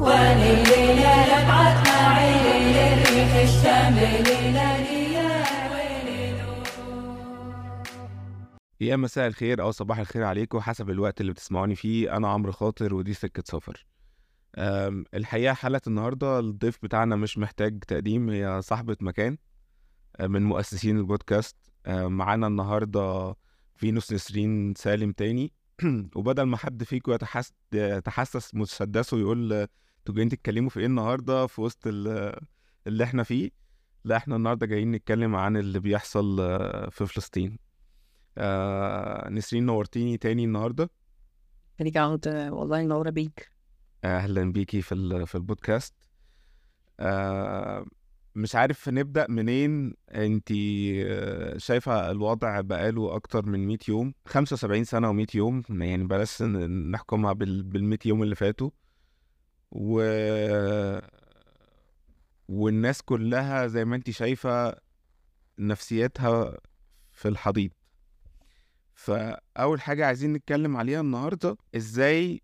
وليلي يا مساء الخير أو صباح الخير عليكم حسب الوقت اللي بتسمعوني فيه. أنا عمرو خاطر ودي سكة سفر. أم، الحقيقة حلقة النهاردة الضيف بتاعنا مش محتاج تقديم هي صاحبة مكان من مؤسسين البودكاست. معانا النهاردة فينوس نسرين سالم تاني. وبدل ما حد فيكم يتحس... يتحسس مسدسه ويقول أنتوا جايين تتكلموا في إيه النهاردة في وسط ال- اللي إحنا فيه؟ لا إحنا النهاردة جايين نتكلم عن اللي بيحصل أه، في فلسطين. آه نسرين نورتيني تاني النهارده. اقعد والله منورة بيك. أهلا بيكي في في البودكاست. آه مش عارف نبدأ منين. انتي آه، شايفة الوضع بقاله أكتر من 100 يوم؟ 75 سنة و100 يوم يعني بلاش نحكمها بال 100 يوم اللي فاتوا. و والناس كلها زي ما انتي شايفة نفسيتها في الحضيض. فأول حاجة عايزين نتكلم عليها النهاردة إزاي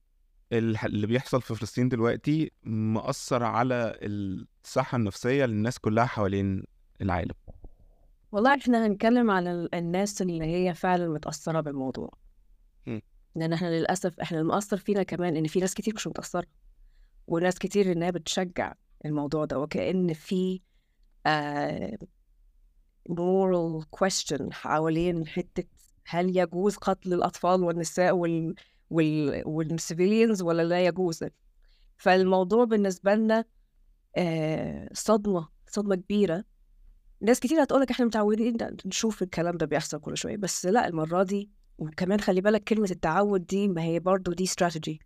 اللي بيحصل في فلسطين دلوقتي مأثر على الصحة النفسية للناس كلها حوالين العالم. والله إحنا هنتكلم على ال- الناس اللي هي فعلا متأثرة بالموضوع. لأن إحنا للأسف إحنا المأثر فينا كمان إن في ناس كتير مش متأثرة. وناس كتير إنها بتشجع الموضوع ده وكأن في آه moral question حوالين حتة هل يجوز قتل الأطفال والنساء وال وال والسيفيليانز ولا لا يجوز؟ فالموضوع بالنسبة لنا آه صدمة صدمة كبيرة. ناس كتير هتقولك إحنا متعودين نشوف الكلام ده بيحصل كل شوية بس لا المرة دي وكمان خلي بالك كلمة التعود دي ما هي برضو دي استراتيجي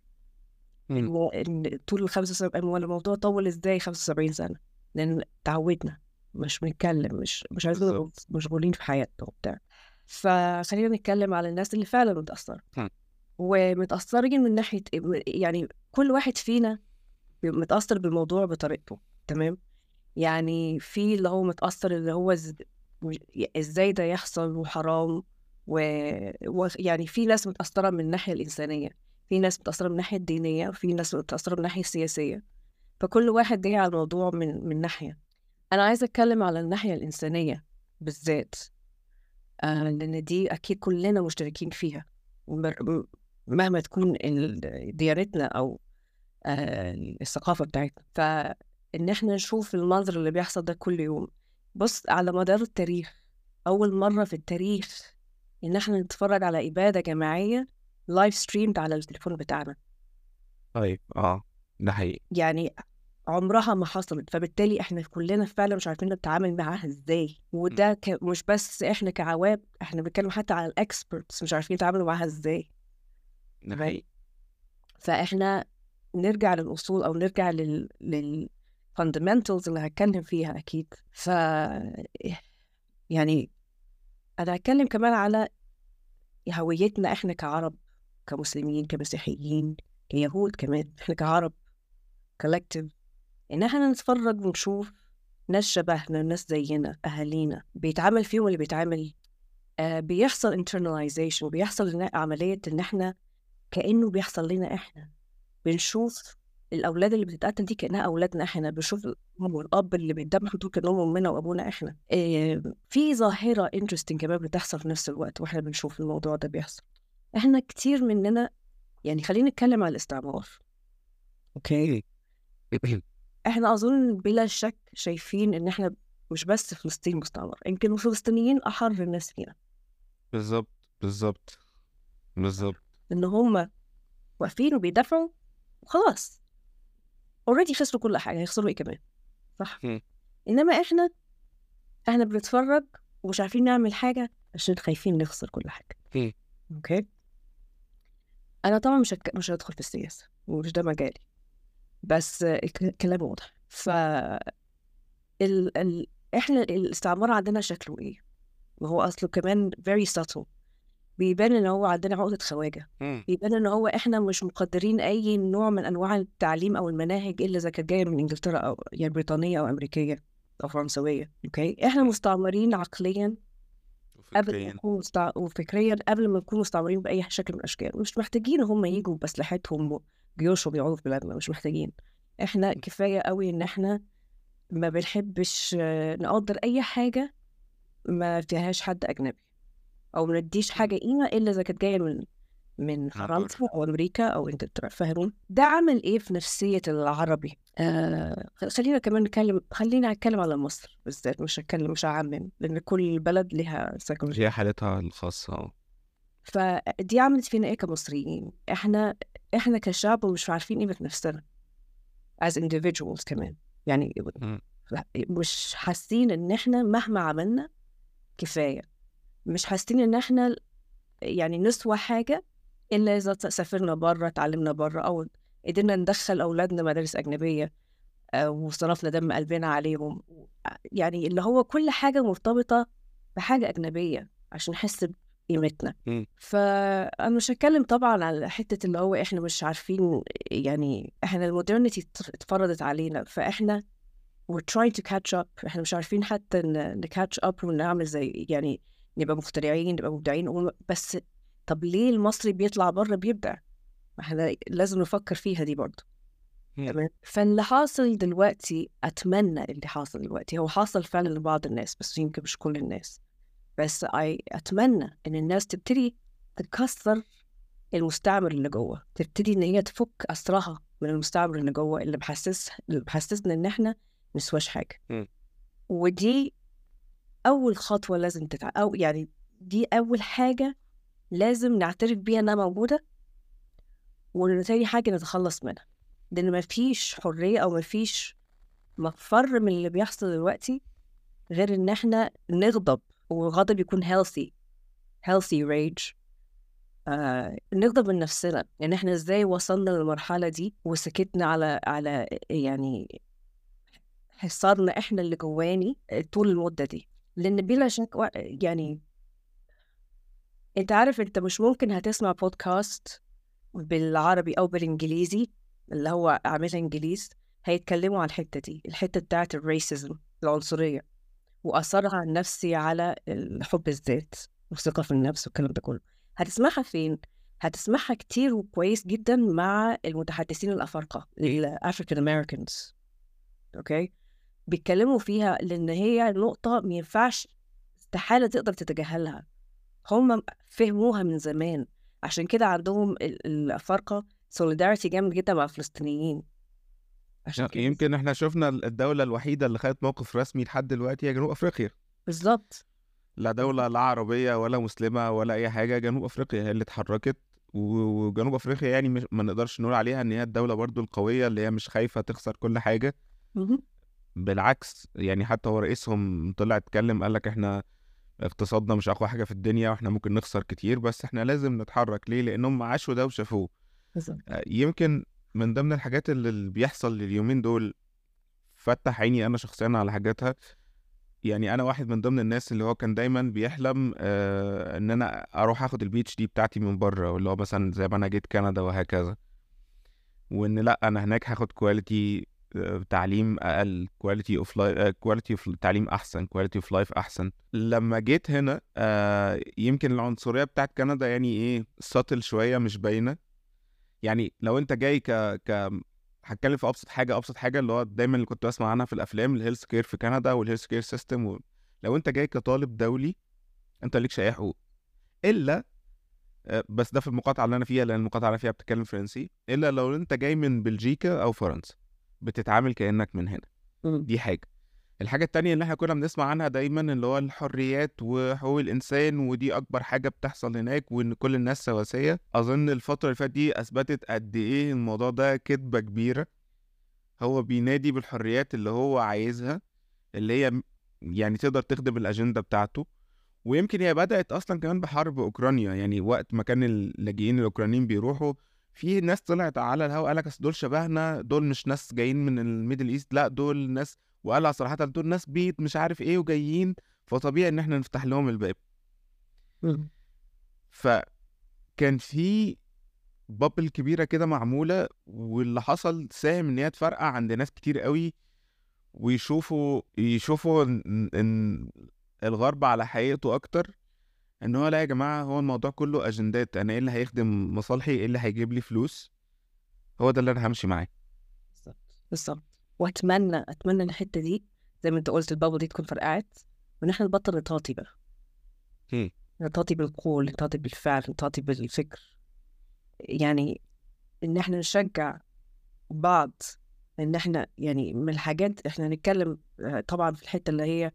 إن طول ال 75 هو الموضوع طول إزاي 75 سنة؟ لأن تعودنا مش بنتكلم مش مش عايزين. مشغولين في حياتنا وبتاع. فخلينا نتكلم على الناس اللي فعلا متأثرة. ومتأثرين من ناحية يعني كل واحد فينا متأثر بالموضوع بطريقته تمام؟ يعني في اللي هو متأثر اللي هو إز... إزاي ده يحصل وحرام ويعني و... يعني في ناس متأثرة من الناحية الإنسانية. في ناس متأثرة من الناحية الدينية وفي ناس متأثرة من الناحية السياسية. فكل واحد جاي على الموضوع من من ناحية. أنا عايزة أتكلم على الناحية الإنسانية بالذات آه لأن دي أكيد كلنا مشتركين فيها. مهما تكون ديانتنا أو آه الثقافة بتاعتنا. فإن إحنا نشوف المنظر اللي بيحصل ده كل يوم. بص على مدار التاريخ أول مرة في التاريخ إن إحنا نتفرج على إبادة جماعية live streamed على التليفون بتاعنا. طيب آه ده حقيقي. يعني عمرها ما حصلت فبالتالي إحنا كلنا فعلا مش عارفين نتعامل معاها إزاي. وده ك... مش بس إحنا كعوام إحنا بنتكلم حتى على ال experts مش عارفين يتعاملوا معاها إزاي. ده. حقيقي. فإحنا نرجع للأصول أو نرجع لل لل fundamentals اللي هتكلم فيها أكيد. ف يعني أنا هتكلم كمان على هويتنا إحنا كعرب. كمسلمين كمسيحيين كيهود كمان إحنا كعرب كولكتيف إن إحنا نتفرج ونشوف ناس شبهنا ناس زينا أهالينا بيتعامل فيهم اللي بيتعامل. آه بيحصل internalization وبيحصل عملية إن إحنا كأنه بيحصل لنا إحنا. بنشوف الأولاد اللي بتتقتل دي كأنها أولادنا إحنا. بنشوف والأب اللي بيتذبحوا دول كأنهم أمنا وأبونا إحنا. آه في ظاهرة interesting كمان بتحصل في نفس الوقت وإحنا بنشوف الموضوع ده بيحصل. إحنا كتير مننا يعني خلينا نتكلم على الاستعمار. أوكي. إحنا أظن بلا شك شايفين إن إحنا مش بس فلسطين مستعمر يمكن الفلسطينيين أحر الناس فينا. بالظبط بالظبط بالظبط إن هم واقفين وبيدافعوا وخلاص. already خسروا كل حاجة هيخسروا إيه كمان؟ صح. إنما إحنا إحنا بنتفرج ومش عارفين نعمل حاجة عشان خايفين نخسر كل حاجة. okay؟ أنا طبعا مش هتك... مش هدخل في السياسة ومش ده مجالي بس الكلام واضح. ف ال... ال... إحنا الاستعمار عندنا شكله إيه؟ وهو أصله كمان very subtle. بيبان إن هو عندنا عقدة خواجة. مم. بيبان إن هو إحنا مش مقدرين أي نوع من أنواع التعليم أو المناهج إلا إذا كانت جاية من إنجلترا أو يعني بريطانية أو أمريكية أو فرنسوية أوكي إحنا مستعمرين عقليا قبل ما نكون مستع... وفكريا قبل ما نكون مستعمرين بأي شكل من الأشكال. مش محتاجين هم يجوا بأسلحتهم وجيوشهم يقعدوا في بلادنا مش محتاجين. إحنا كفاية قوي إن إحنا ما بنحبش نقدر أي حاجة ما فيهاش حد أجنبي أو ما نديش حاجة قيمة إلا إذا كانت جاية من من فرنسا أو أمريكا أو إنجلترا فاهمين ده عمل إيه في نفسية العربي؟ آه خلينا كمان نتكلم خلينا نتكلم على مصر بالذات مش هتكلم مش هعمم لأن كل بلد لها سيكولوجي هي حالتها الخاصة آه. فدي عملت فينا إيه كمصريين؟ إحنا إحنا كشعب مش عارفين قيمة نفسنا. As individuals كمان. يعني. مش حاسين إن إحنا مهما عملنا كفاية. مش حاسين إن إحنا يعني نسوى حاجة الا اذا سافرنا بره اتعلمنا بره أو قدرنا ندخل أولادنا مدارس أجنبية آه، وصرفنا دم قلبنا عليهم يعني اللي هو كل حاجة مرتبطة بحاجة أجنبية عشان نحس بقيمتنا مم. فانا مش هتكلم طبعا على حتة اللي هو إحنا مش عارفين يعني إحنا المودرنتي اتفرضت علينا فإحنا we're trying to catch up إحنا مش عارفين حتى ن catch up ونعمل زي يعني نبقى مخترعين نبقى مبدعين بس طب ليه المصري بيطلع بره بيبدع؟ ما إحنا لازم نفكر فيها دي برضه. تمام فاللي حاصل دلوقتي أتمنى اللي حاصل دلوقتي هو حاصل فعلا لبعض الناس بس يمكن مش كل الناس بس I أتمنى إن الناس تبتدي تكسر المستعمر اللي جوه تبتدي إن هي تفك اسرها من المستعمر اللي جوه اللي محسس اللي محسسنا إن إحنا نسواش حاجة. ودي أول خطوة لازم تتع... أو يعني دي أول حاجة لازم نعترف بيها إنها موجودة وتاني حاجة نتخلص منها. لأن مفيش حرية أو مفيش مفر من اللي بيحصل دلوقتي غير إن إحنا نغضب وغضب يكون healthy healthy rage. آه نغضب من نفسنا. ان إحنا إزاي وصلنا للمرحلة دي وسكتنا على على يعني حصارنا إحنا اللي جواني طول المدة دي؟ لأن بلا شك يعني أنت عارف أنت مش ممكن هتسمع بودكاست بالعربي أو بالإنجليزي اللي هو عاملها إنجليز هيتكلموا عن الحتة دي الحتة بتاعت ال racism العنصرية وأثرها النفسي على الحب الذات والثقة في النفس والكلام ده كله. هتسمعها فين؟ هتسمعها كتير وكويس جدا مع المتحدثين الأفارقة ال African Americans okay؟ بيتكلموا فيها لأن هي نقطة ما ينفعش استحالة تقدر تتجاهلها. هم فهموها من زمان عشان كده عندهم ال- الافارقه سوليداريتي جامد جدا مع الفلسطينيين. عشان كده. يمكن إحنا شفنا الدولة الوحيدة اللي خدت موقف رسمي لحد دلوقتي هي جنوب أفريقيا. بالظبط لا دولة لا عربية ولا مسلمة ولا أي حاجة جنوب أفريقيا هي اللي اتحركت وجنوب أفريقيا يعني مش ما نقدرش نقول عليها إن هي الدولة برضو القوية اللي هي مش خايفة تخسر كل حاجة. بالعكس يعني حتى هو رئيسهم طلع اتكلم قال لك إحنا اقتصادنا مش أقوى حاجة في الدنيا وإحنا ممكن نخسر كتير بس إحنا لازم نتحرك. ليه؟ لأنهم عاشوا ده وشافوه. آه، يمكن من ضمن الحاجات اللي بيحصل اليومين دول فتح عيني أنا شخصيا على حاجاتها. يعني أنا واحد من ضمن الناس اللي هو كان دايما بيحلم آه إن أنا أروح آخد ال PhD بتاعتي من بره واللي هو مثلا زي ما أنا جيت كندا وهكذا. وإن لأ أنا هناك هاخد quality تعليم أقل quality of life quality of تعليم أحسن quality of life أحسن. لما جيت هنا آه يمكن العنصرية بتاعت كندا يعني إيه subtle شوية مش باينة. يعني لو أنت جاي ك ك هتكلم في أبسط حاجة أبسط حاجة اللي هو دايما اللي كنت بسمع عنها في الأفلام ال health care في كندا وال health care system و... لو أنت جاي كطالب دولي أنت ملكش أي حقوق. إلا آه، بس ده في المقاطعة اللي أنا فيها لأن المقاطعة اللي أنا فيها بتتكلم فرنسي. إلا لو أنت جاي من بلجيكا أو فرنسا. بتتعامل كأنك من هنا. دي حاجة. الحاجة التانية اللي إحنا كنا بنسمع عنها دايما اللي هو الحريات وحقوق الإنسان ودي أكبر حاجة بتحصل هناك وإن كل الناس سواسية. أظن الفترة اللي فاتت دي أثبتت قد إيه الموضوع ده كذبة كبيرة. هو بينادي بالحريات اللي هو عايزها اللي هي يعني تقدر تخدم الأجندة بتاعته. ويمكن هي بدأت أصلا كمان بحرب أوكرانيا يعني وقت ما كان اللاجئين الأوكرانيين بيروحوا في ناس طلعت على الهوا قالك أصل دول شبهنا دول مش ناس جايين من ال Middle East لأ دول ناس وقالها صراحة دول ناس بيت مش عارف إيه وجايين فطبيعي إن إحنا نفتح لهم الباب. فكان في بابل كبيرة كده معمولة واللي حصل ساهم إن هي تفرقع عند ناس كتير قوي ويشوفوا يشوفوا إن, الغرب على حقيقته أكتر إن هو لأ يا جماعة هو الموضوع كله أجندات أنا إيه اللي هيخدم مصالحي؟ إيه اللي هيجيب لي فلوس؟ هو ده اللي أنا همشي معاه. بالظبط بالظبط. وأتمنى أتمنى الحتة دي زي ما أنت قلت البابل دي تكون فرقعت وإن إحنا نبطل نطاطي بقى. نطاطي بالقول نطاطي بالفعل نطاطي بالفكر. يعني إن إحنا نشجع بعض إن إحنا يعني من الحاجات إحنا هنتكلم آه، طبعا في الحتة اللي هي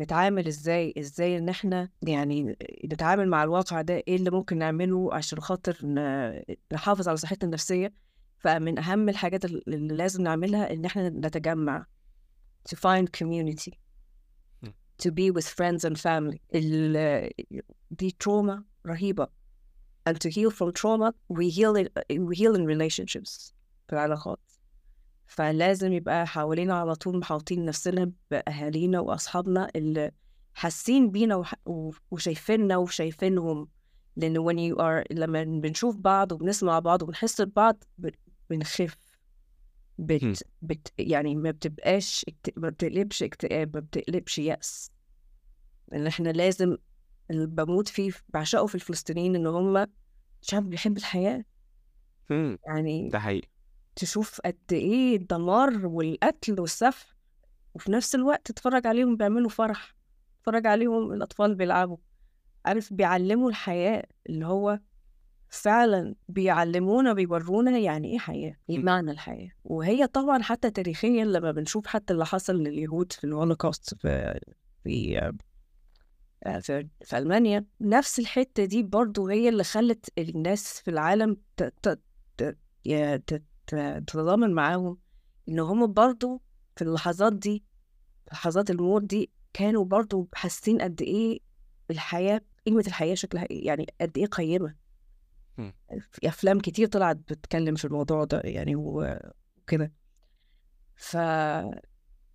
نتعامل إزاي إزاي إن إحنا يعني نتعامل مع الواقع ده إيه اللي ممكن نعمله عشان خاطر نحافظ على صحتنا النفسية. فمن أهم الحاجات اللي لازم نعملها إن إحنا نتجمع. To find community. to be with friends and family. ال- دي trauma رهيبة. And to heal from trauma we heal in, we heal in relationships. في العلاقات فلازم يبقى حوالينا على طول محاوطين نفسنا بأهالينا وأصحابنا اللي حاسين بينا وشايفيننا وشايفينهم. لأن when you are لما بنشوف بعض وبنسمع بعض وبنحس ببعض بنخف. بت... بت... يعني ما بتبقاش اكت... ما بتقلبش اكتئاب ما بتقلبش يأس. إن إحنا لازم اللي بموت فيه بعشقه في الفلسطينيين إن هم شعب بيحب الحياة. يعني ده حقيقي. تشوف قد إيه الدمار والقتل والسفح وفي نفس الوقت تتفرج عليهم بيعملوا فرح تتفرج عليهم الأطفال بيلعبوا. عارف بيعلموا الحياة اللي هو فعلا بيعلمونا بيورونا يعني إيه حياة؟ إيه. معنى الحياة؟ وهي طبعا حتى تاريخيا لما بنشوف حتى اللي حصل لليهود في الهولوكوست في في آه، في, في ألمانيا نفس الحتة دي برضو هي اللي خلت الناس في العالم ت- ت- ت- يا- ت- ت- تتضامن معاهم إن هم برضو في اللحظات دي في لحظات الموت دي كانوا برضو حاسين قد إيه الحياة قيمة الحياة شكلها إيه يعني قد قيمة مم. في أفلام كتير طلعت بتتكلم في الموضوع ده يعني وكده ف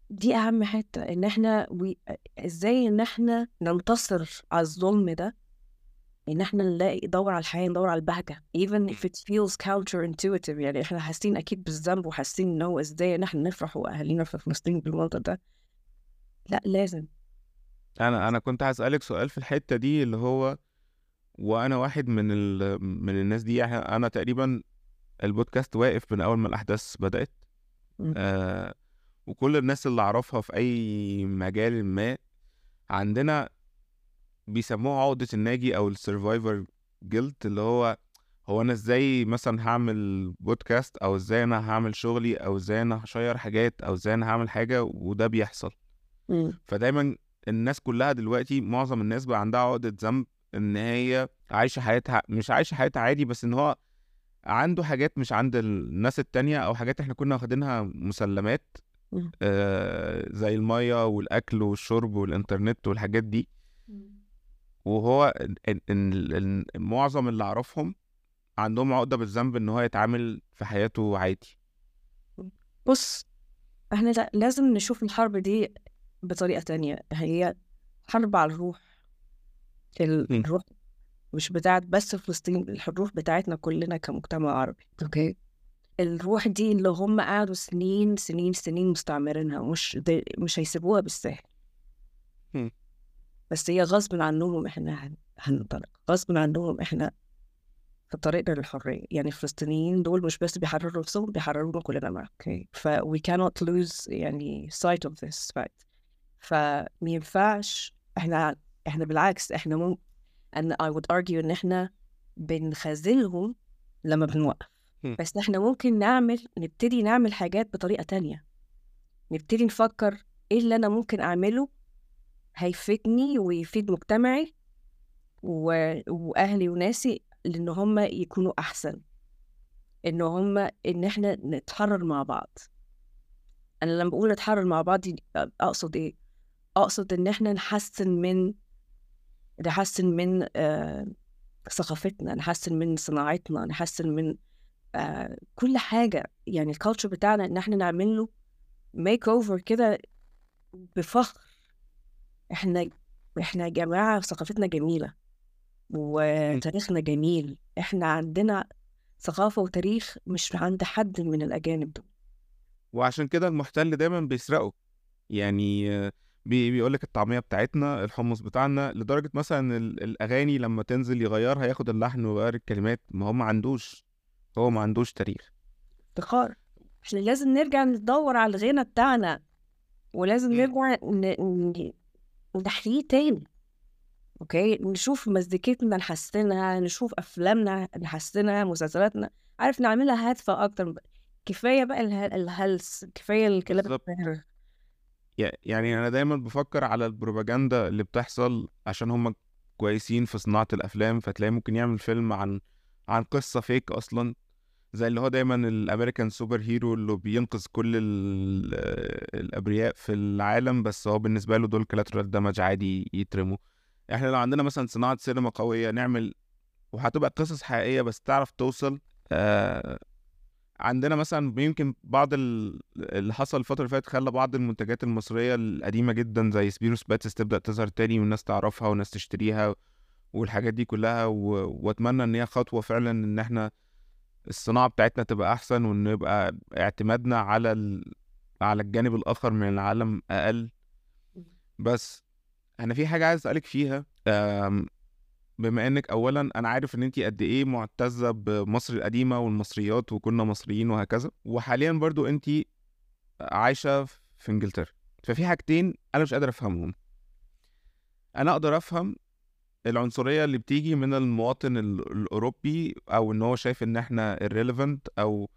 دي أهم حتة إن إحنا وي... إزاي إن إحنا ننتصر على الظلم ده إن إحنا نلاقي ندور على الحياة ندور على البهجة even if it feels counterintuitive يعني إحنا حاسين أكيد بالذنب وحاسين إن هو إزاي إن إحنا نفرح وأهالينا في فلسطين بالمنظر ده. لأ لازم. أنا أنا كنت هسألك سؤال في الحتة دي اللي هو وأنا واحد من ال... من الناس دي أنا تقريبا البودكاست واقف من أول ما الأحداث بدأت. مم. آه وكل الناس اللي أعرفها في أي مجال ما عندنا بيسموها عقدة الناجي أو ال survivor guilt اللي هو هو أنا إزاي مثلا هعمل بودكاست أو إزاي أنا هعمل شغلي أو إزاي أنا ه share حاجات أو إزاي أنا هعمل حاجة وده بيحصل مم. فدايما الناس كلها دلوقتي معظم الناس بقى عندها عقدة ذنب إن هي عايشة حياتها مش عايشة حياتها عادي بس إن هو عنده حاجات مش عند الناس التانية أو حاجات إحنا كنا واخدينها مسلمات. آه زي المية والأكل والشرب والإنترنت والحاجات دي وهو ال- ال- ال- معظم اللي أعرفهم عندهم عقدة بالذنب إن هو يتعامل في حياته عادي. بص إحنا لا- لازم نشوف الحرب دي بطريقة تانية. هي حرب على الروح. الروح مش بتاعت بس فلسطين الروح بتاعتنا كلنا كمجتمع عربي. okay. الروح دي اللي هم قعدوا سنين سنين سنين مستعمرينها مش دي مش هيسيبوها بالسهل. بس هي غصب عنهم إحنا هن- هننطلق. غصب عنهم إحنا في طريقنا للحرية يعني الفلسطينيين دول مش بس بيحرروا نفسهم بيحررونا كلنا معاهم. okay. ف we cannot lose يعني sight of this fact. فما ينفعش إحنا إحنا بالعكس إحنا مم and I would argue إن إحنا بنخذلهم لما بنوقف. بس إحنا ممكن نعمل نبتدي نعمل حاجات بطريقة تانية. نبتدي نفكر إيه اللي أنا ممكن أعمله هيفيدني ويفيد مجتمعي و... وأهلي وناسي لأن هم يكونوا أحسن. إن هم إن إحنا نتحرر مع بعض. أنا لما بقول نتحرر مع بعض أقصد إيه؟ أقصد إن إحنا نحسن من نحسن من آه ثقافتنا نحسن من صناعتنا نحسن من آه كل حاجة. يعني ال culture بتاعنا إن إحنا نعمل له makeover كده بفخر. إحنا إحنا يا جماعة ثقافتنا جميلة وتاريخنا جميل. إحنا عندنا ثقافة وتاريخ مش عند حد من الأجانب دول. وعشان كده المحتل دايما بيسرقه يعني بي بيقول لك الطعمية بتاعتنا الحمص بتاعنا لدرجة مثلا ال- الأغاني لما تنزل يغيرها ياخد اللحن ويغير الكلمات ما هو ما عندوش هو ما عندوش تاريخ. افتخار. إحنا لازم نرجع ندور على الغنى بتاعنا ولازم مم. نرجع ن- ن- نحييه تاني okay؟ نشوف مزيكتنا نحسنها نشوف أفلامنا نحسنها مسلسلاتنا عارف نعملها هادفة أكتر. كفاية بقى اله- الهلس كفاية الكلام يعني أنا دايما بفكر على البروباجندا اللي بتحصل عشان هم كويسين في صناعة الأفلام فتلاقي ممكن يعمل فيلم عن عن قصة فيك أصلا. زي اللي هو دايما الأمريكان superhero اللي بينقذ كل ال- الأبرياء في العالم بس هو بالنسبة له دول collateral damage عادي يترموا. إحنا لو عندنا مثلا صناعة سينما قوية نعمل وهتبقى قصص حقيقية بس تعرف توصل آه عندنا مثلا يمكن بعض ال- اللي حصل الفترة اللي فاتت خلى بعض المنتجات المصرية القديمة جدا زي سبيروس باتس تبدأ تظهر تاني والناس تعرفها والناس تشتريها والحاجات دي كلها و... وأتمنى إن هي خطوة فعلا إن إحنا الصناعة بتاعتنا تبقى أحسن وإن يبقى اعتمادنا على ال... على الجانب الآخر من العالم أقل بس أنا في حاجة عايز أسألك فيها. بما إنك اولا أنا عارف إن انت قد إيه معتزة بمصر القديمة والمصريات وكنا مصريين وهكذا وحاليا برضو انت عايشة في إنجلترا ففي حاجتين أنا مش قادر أفهمهم أنا أقدر أفهم العنصرية اللي بتيجي من المواطن ال- الأوروبي أو إن هو شايف إن إحنا irrelevant أو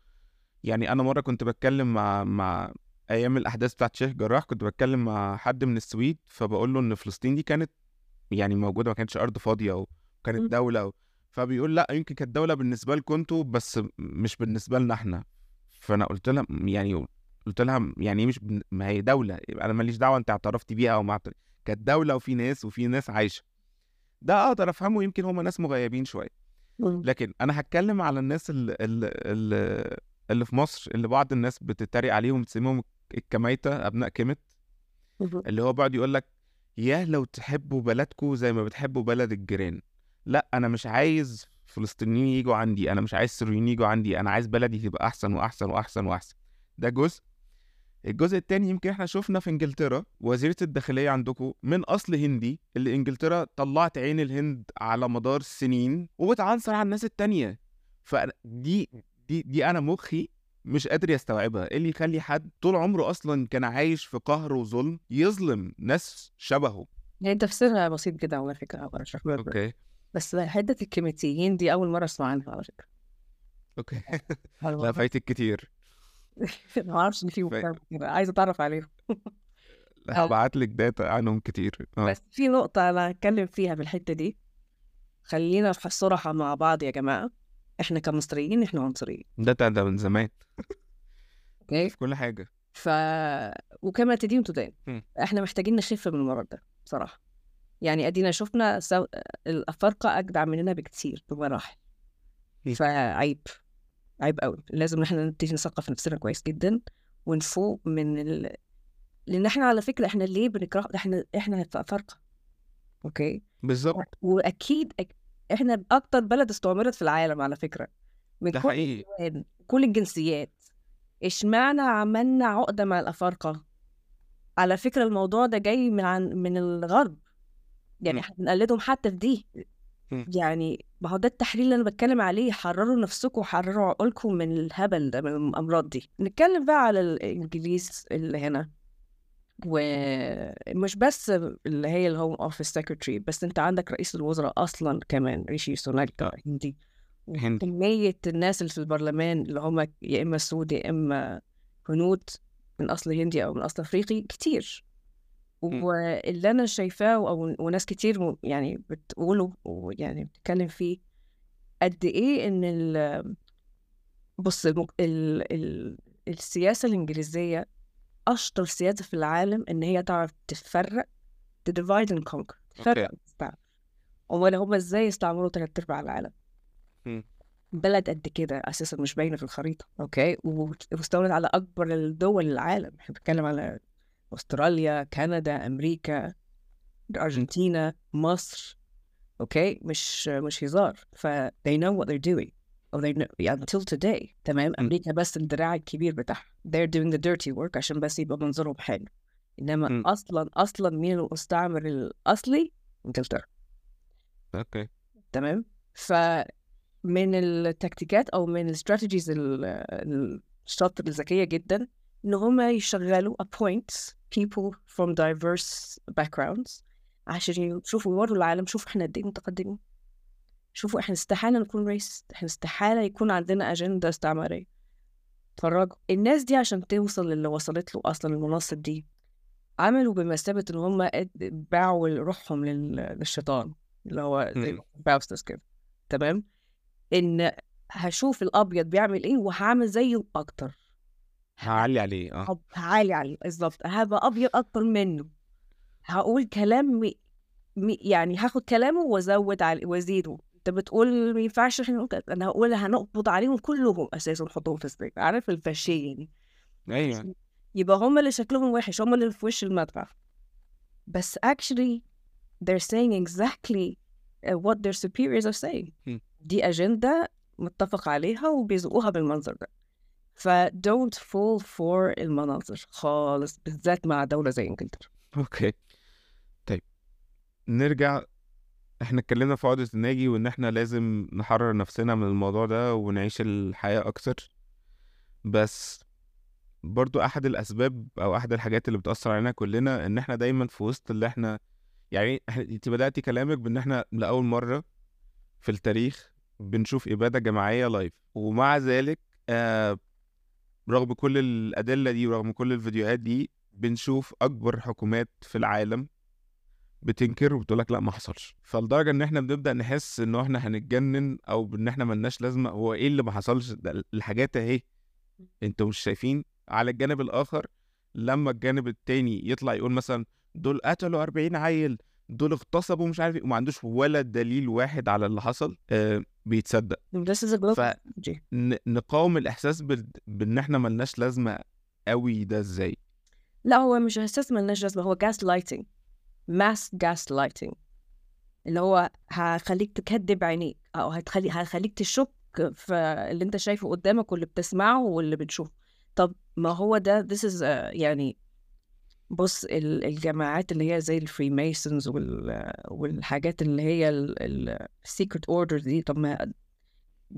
يعني أنا مرة كنت بتكلم مع مع أيام الأحداث بتاعت شيخ جراح كنت بتكلم مع حد من السويد فبقول له إن فلسطين دي كانت يعني موجودة ما كانتش أرض فاضية مم. وكانت دولة و... فبيقول لأ يمكن كانت دولة بالنسبة لكم أنتوا بس مش بالنسبة لنا إحنا. فأنا قلت لها يعني قلت لها يعني إيه مش بن... ما هي دولة؟ أنا ماليش دعوة أنت اعترفت بيها أو ما اعترفت كانت دولة وفي ناس وفي ناس عايشة. ده أقدر أفهمه يمكن هم ناس مغيبين شوية مم. لكن أنا هتكلم على الناس اللي, اللي, اللي في مصر اللي بعض الناس بتتريق عليهم بتسميهم الكميتة أبناء كمت مم. اللي هو بيقعد يقول لك يا لو تحبوا بلدكم زي ما بتحبوا بلد الجيران لأ أنا مش عايز فلسطينيين يجوا عندي أنا مش عايز سوريين يجوا عندي أنا عايز بلدي تبقى أحسن وأحسن وأحسن وأحسن ده جزء الجزء التاني يمكن إحنا شفنا في انجلترا وزيرة الداخلية عندكم من أصل هندي اللي انجلترا طلعت عين الهند على مدار سنين وبتعنصر على الناس التانية. فدي دي دي أنا مخي مش قادر يستوعبها. إيه اللي يخلي حد طول عمره أصلا كان عايش في قهر وظلم يظلم ناس شبهه؟ هي تفسيرها بسيط جدا على فكرة okay. بس حتة الكيميتيين دي أول مرة أسمع عنها على فكرة. okay. لا. فايتك كتير. ما أعرفش إن في كده عايزة أتعرف عليهم. هبعت لك data عنهم كتير. آه. بس في نقطة أنا هتكلم فيها بالحته دي. خلينا صراحة مع بعض يا جماعة. إحنا كمصريين إحنا عنصريين. ده ده من زمان. okay؟ في كل حاجة. ف وكما تدين تدان. إحنا محتاجين نخف من المرض ده بصراحه يعني أدينا شفنا سو... الافارقه أجدع مننا بكتير بمراحل. مم. فعيب. عيب قوي لازم إحنا نبتدي نثقف نفسنا كويس جدا ونفوق من ال... لأن إحنا على فكرة إحنا ليه بنكره إحنا إحنا افارقه أوكي؟ بالظبط. وأكيد أك... إحنا أكتر بلد استعمرت في العالم على فكرة. من ده كل حقيقي. كل الجنسيات. اشمعنى عملنا عقدة مع الأفارقة؟ على فكرة الموضوع ده جاي من عن من الغرب. يعني. إحنا بنقلدهم حتى في دي. مم. يعني ما هو ده التحليل اللي أنا بتكلم عليه حرروا نفسكم حرروا عقولكم من الهبل ده من الأمراض دي نتكلم بقى على الإنجليز اللي هنا ومش بس اللي هي ال Home Office Secretary بس أنت عندك رئيس الوزراء أصلا كمان ريشي سوناك. هندي هندي. وكمية الناس اللي في البرلمان اللي هم يا إما سود يا إما هنود من أصل هندي أو من أصل أفريقي كتير. واللي أنا شايفاه أو وناس كتير يعني بتقوله ويعني بتتكلم فيه قد إيه إن ال بص. ال... ال... السياسة الإنجليزية أشطر سياسة في العالم إن هي تعرف تفرق ت divide and conquer تفرق امال هم إزاي استعمروا تلات أرباع العالم مم. بلد قد كده أساسا مش باينة في الخريطة okay واستولت على أكبر الدول العالم إحنا بنتكلم على أستراليا كندا أمريكا الارجنتينا مصر. okay؟ مش مش هزار. ف they know what they're doing. Or they know. Yeah, until today. تمام؟ أمريكا بس الدراع الكبير بتاعها. They're doing the dirty work عشان بس يبقى منظرهم حلو. إنما مم. أصلا أصلا مين المستعمر الأصلي؟ إنجلترا. أوكي. تمام؟ فمن التكتيكات أو من الاستراتيجيز شاطر ذكية جدا إن هما يشغلوا appoint people from diverse backgrounds. عشان يشوفوا يوروا العالم شوفوا إحنا قد إيه متقدمين. شوفوا إحنا استحالة نكون ريس إحنا استحالة يكون عندنا أجندة استعمارية. اتفرجوا الناس دي عشان توصل للي وصلت له أصلا المناصب دي. عملوا بمثابة إن هم باعوا روحهم لل- للشيطان. اللي هو زي. فاوستس كده. تمام؟ إن هشوف الأبيض بيعمل إيه وهعمل زيه أكتر. هعلي عليه آه. هب- هعالي عليه بالظبط هبقى أبيض أكتر منه. هقول كلام مي... مي... يعني هاخد كلامه وأزود عليه وأزيده. أنت بتقول ما ينفعش إحنا نقول كده. أنا هقول هنقبض عليهم كلهم أساسا نحطهم في سبيك عارف الفاشيه دي أيوه. يبقى هم اللي شكلهم وحش هم اللي في وش المدفع بس actually they're saying exactly what their superiors are saying. دي أجندة متفق عليها وبيزقوها بالمنظر ده. ف don't fall for المناظر خالص بالذات مع دولة زي إنجلترا. okay. طيب نرجع إحنا اتكلمنا في عقدة الناجي وإن إحنا لازم نحرر نفسنا من الموضوع ده ونعيش الحياة أكتر. بس برضو أحد الأسباب أو أحد الحاجات اللي بتأثر علينا كلنا إن إحنا دايما في وسط اللي إحنا يعني أنت بدأتي كلامك بإن إحنا لأول مرة في التاريخ بنشوف إبادة جماعية live ومع ذلك آه رغم كل الأدلة دي ورغم كل الفيديوهات دي بنشوف أكبر حكومات في العالم بتنكر وبتقول لك لأ ما حصلش. فلدرجة إن إحنا بنبدأ نحس إن إحنا هنتجنن أو إن إحنا ملناش لازمة هو إيه اللي ما حصلش؟ ده الحاجات أهي. أنتوا مش شايفين؟ على الجانب الآخر لما الجانب التاني يطلع يقول مثلا دول قتلوا 40 عيل دول اغتصبوا مش عارف إيه وما عندوش ولا دليل واحد على اللي حصل آه بيتصدق. This is a global ف- strategy. ن- نقاوم الإحساس بال- بإن إحنا ملناش لازمة قوي ده إزاي؟ لا هو مش إحساس ملناش لازمة هو gaslighting mass gaslighting اللي هو هخليك تكدب عينيك أو هتخلي هخليك تشك في اللي أنت شايفه قدامك واللي بتسمعه واللي بتشوفه. طب ما هو ده this is a, يعني بص ال- الجماعات اللي هي زي ال Freemasons وال والحاجات اللي هي ال secret order دي طب ما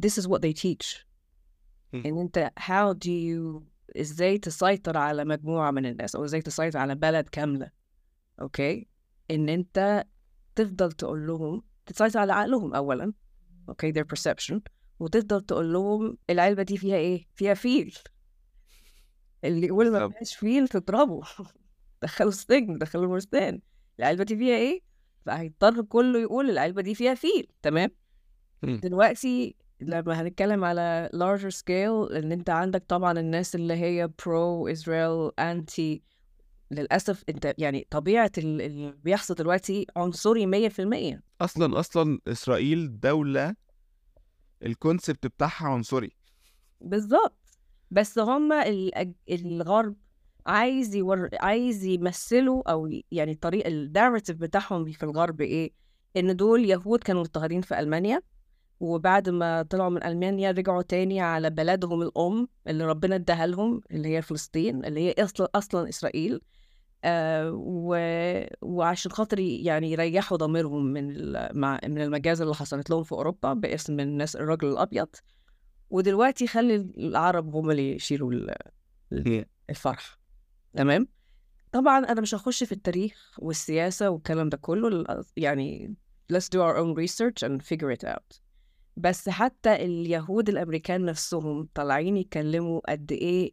this is what they teach. مم. إن أنت how do you إزاي تسيطر على مجموعة من الناس أو إزاي تسيطر على بلد كاملة. أوكي؟ إن أنت تفضل تقول لهم تسيطر على عقلهم اولا. أوكي؟ their perception. وتفضل تقول لهم العلبة دي فيها إيه؟ فيها فيل اللي يقول ما. فيهاش فيل تضربه. دخله السجن دخله البستان العلبة دي فيها إيه؟ فهيضطر كله يقول العلبة دي فيها فيل تمام. دلوقتي لما هنتكلم على larger scale إن أنت عندك طبعا الناس اللي هي pro Israel anti للأسف أنت يعني طبيعة ال- اللي بيحصل دلوقتي عنصري مية في المية. أصلا أصلا إسرائيل دولة الكونسبت بتاعها عنصري. بالظبط. بس هما الغرب عايز يور... عايز يمثلوا أو يعني طريق الناراتيف بتاعهم في الغرب إيه؟ إن دول يهود كانوا مضطهدين في ألمانيا وبعد ما طلعوا من ألمانيا رجعوا تاني على بلدهم الأم اللي ربنا اداها لهم اللي هي فلسطين اللي هي أصلا أصلا إسرائيل آه و... وعشان خاطر يعني يريحوا ضميرهم من ال... مع... من المجازر اللي حصلت لهم في أوروبا باسم الناس الرجل الأبيض. ودلوقتي خلي العرب هم اللي يشيلوا ال- الفرح. تمام؟ طبعا أنا مش هخش في التاريخ والسياسة والكلام ده كله يعني let's do our own research and figure it out. بس حتى اليهود الأمريكان نفسهم طالعين يتكلموا قد إيه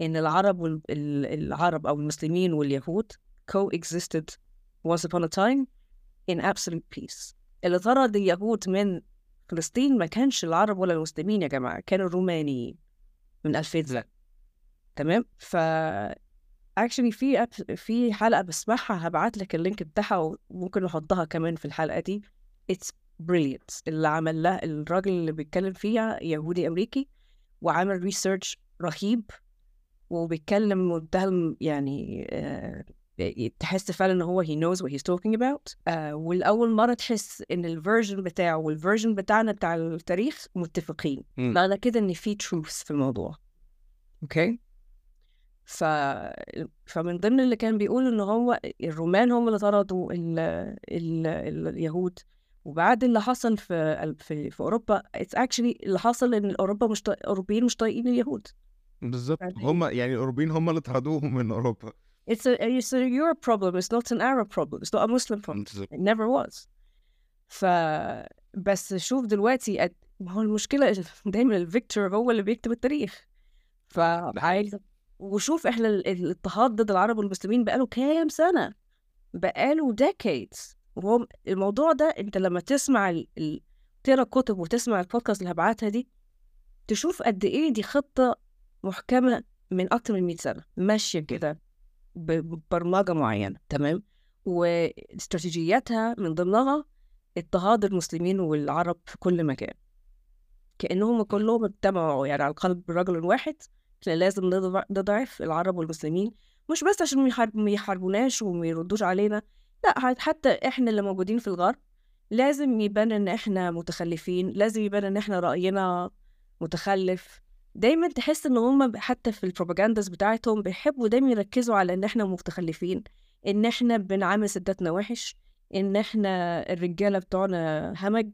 إن العرب والعرب أو المسلمين واليهود coexisted once upon a time in absolute peace. اللي طرد اليهود من فلسطين ما كانش العرب ولا المسلمين يا جماعة كانوا الرومانيين من 2000 سنه تمام؟ ف actually في أب- في حلقة بسمعها هبعت لك ال link بتاعها وممكن نحطها كمان في الحلقة دي. It's brilliant. اللي عمل لها الراجل اللي بيتكلم فيها يهودي أمريكي وعمل research رهيب وبيتكلم منتهى يعني آه، تحس فعلا إن هو he knows what he's talking about. آه والاول مرة تحس إن ال version بتاعه وال version بتاعنا بتاع التاريخ متفقين. معنى كده إن في truth في الموضوع. أوكي ف... فمن ضمن اللي كان بيقول إن هو الرومان هم اللي طردوا ال... ال... ال... اليهود وبعد اللي حصل في في, في أوروبا it's actually اللي حصل إن أوروبا مش طا... الأوروبيين مش طايقين اليهود بالظبط؟ هم يعني الأوروبيين هم اللي طردوهم من أوروبا It's a it's a Europe problem. It's not an Arab problem. It's not a Muslim problem. It never was. ف بس شوف دلوقتي. ما هو المشكلة دايما الفيكتور هو اللي بيكتب التاريخ فعايز وشوف إحنا ال- الاضطهاد ضد العرب والمسلمين بقاله كام سنة؟ بقاله decades. وهو الموضوع ده أنت لما تسمع. تقرأ كتب وتسمع البودكاست اللي هبعتها دي تشوف قد إيه دي خطة محكمة من أكتر من 100 سنة. ماشية كده ب- ببرمجة معينة تمام؟ واستراتيجياتها من ضمنها اضطهاد المسلمين والعرب في كل مكان. كأنهم كلهم اجتمعوا يعني على قلب رجل واحد إحنا لازم نضع- نضعف العرب والمسلمين مش بس عشان ما يحارب- ما يحاربوناش وما يردوش علينا لأ حت- حتى إحنا اللي موجودين في الغرب لازم يبان إن إحنا متخلفين لازم يبان إن إحنا رأينا متخلف. دايما تحس إن هم حتى في البروباجانداز بتاعتهم بيحبوا دايما يركزوا على إن إحنا متخلفين إن إحنا بنعامل ستاتنا وحش إن إحنا الرجالة بتوعنا همج.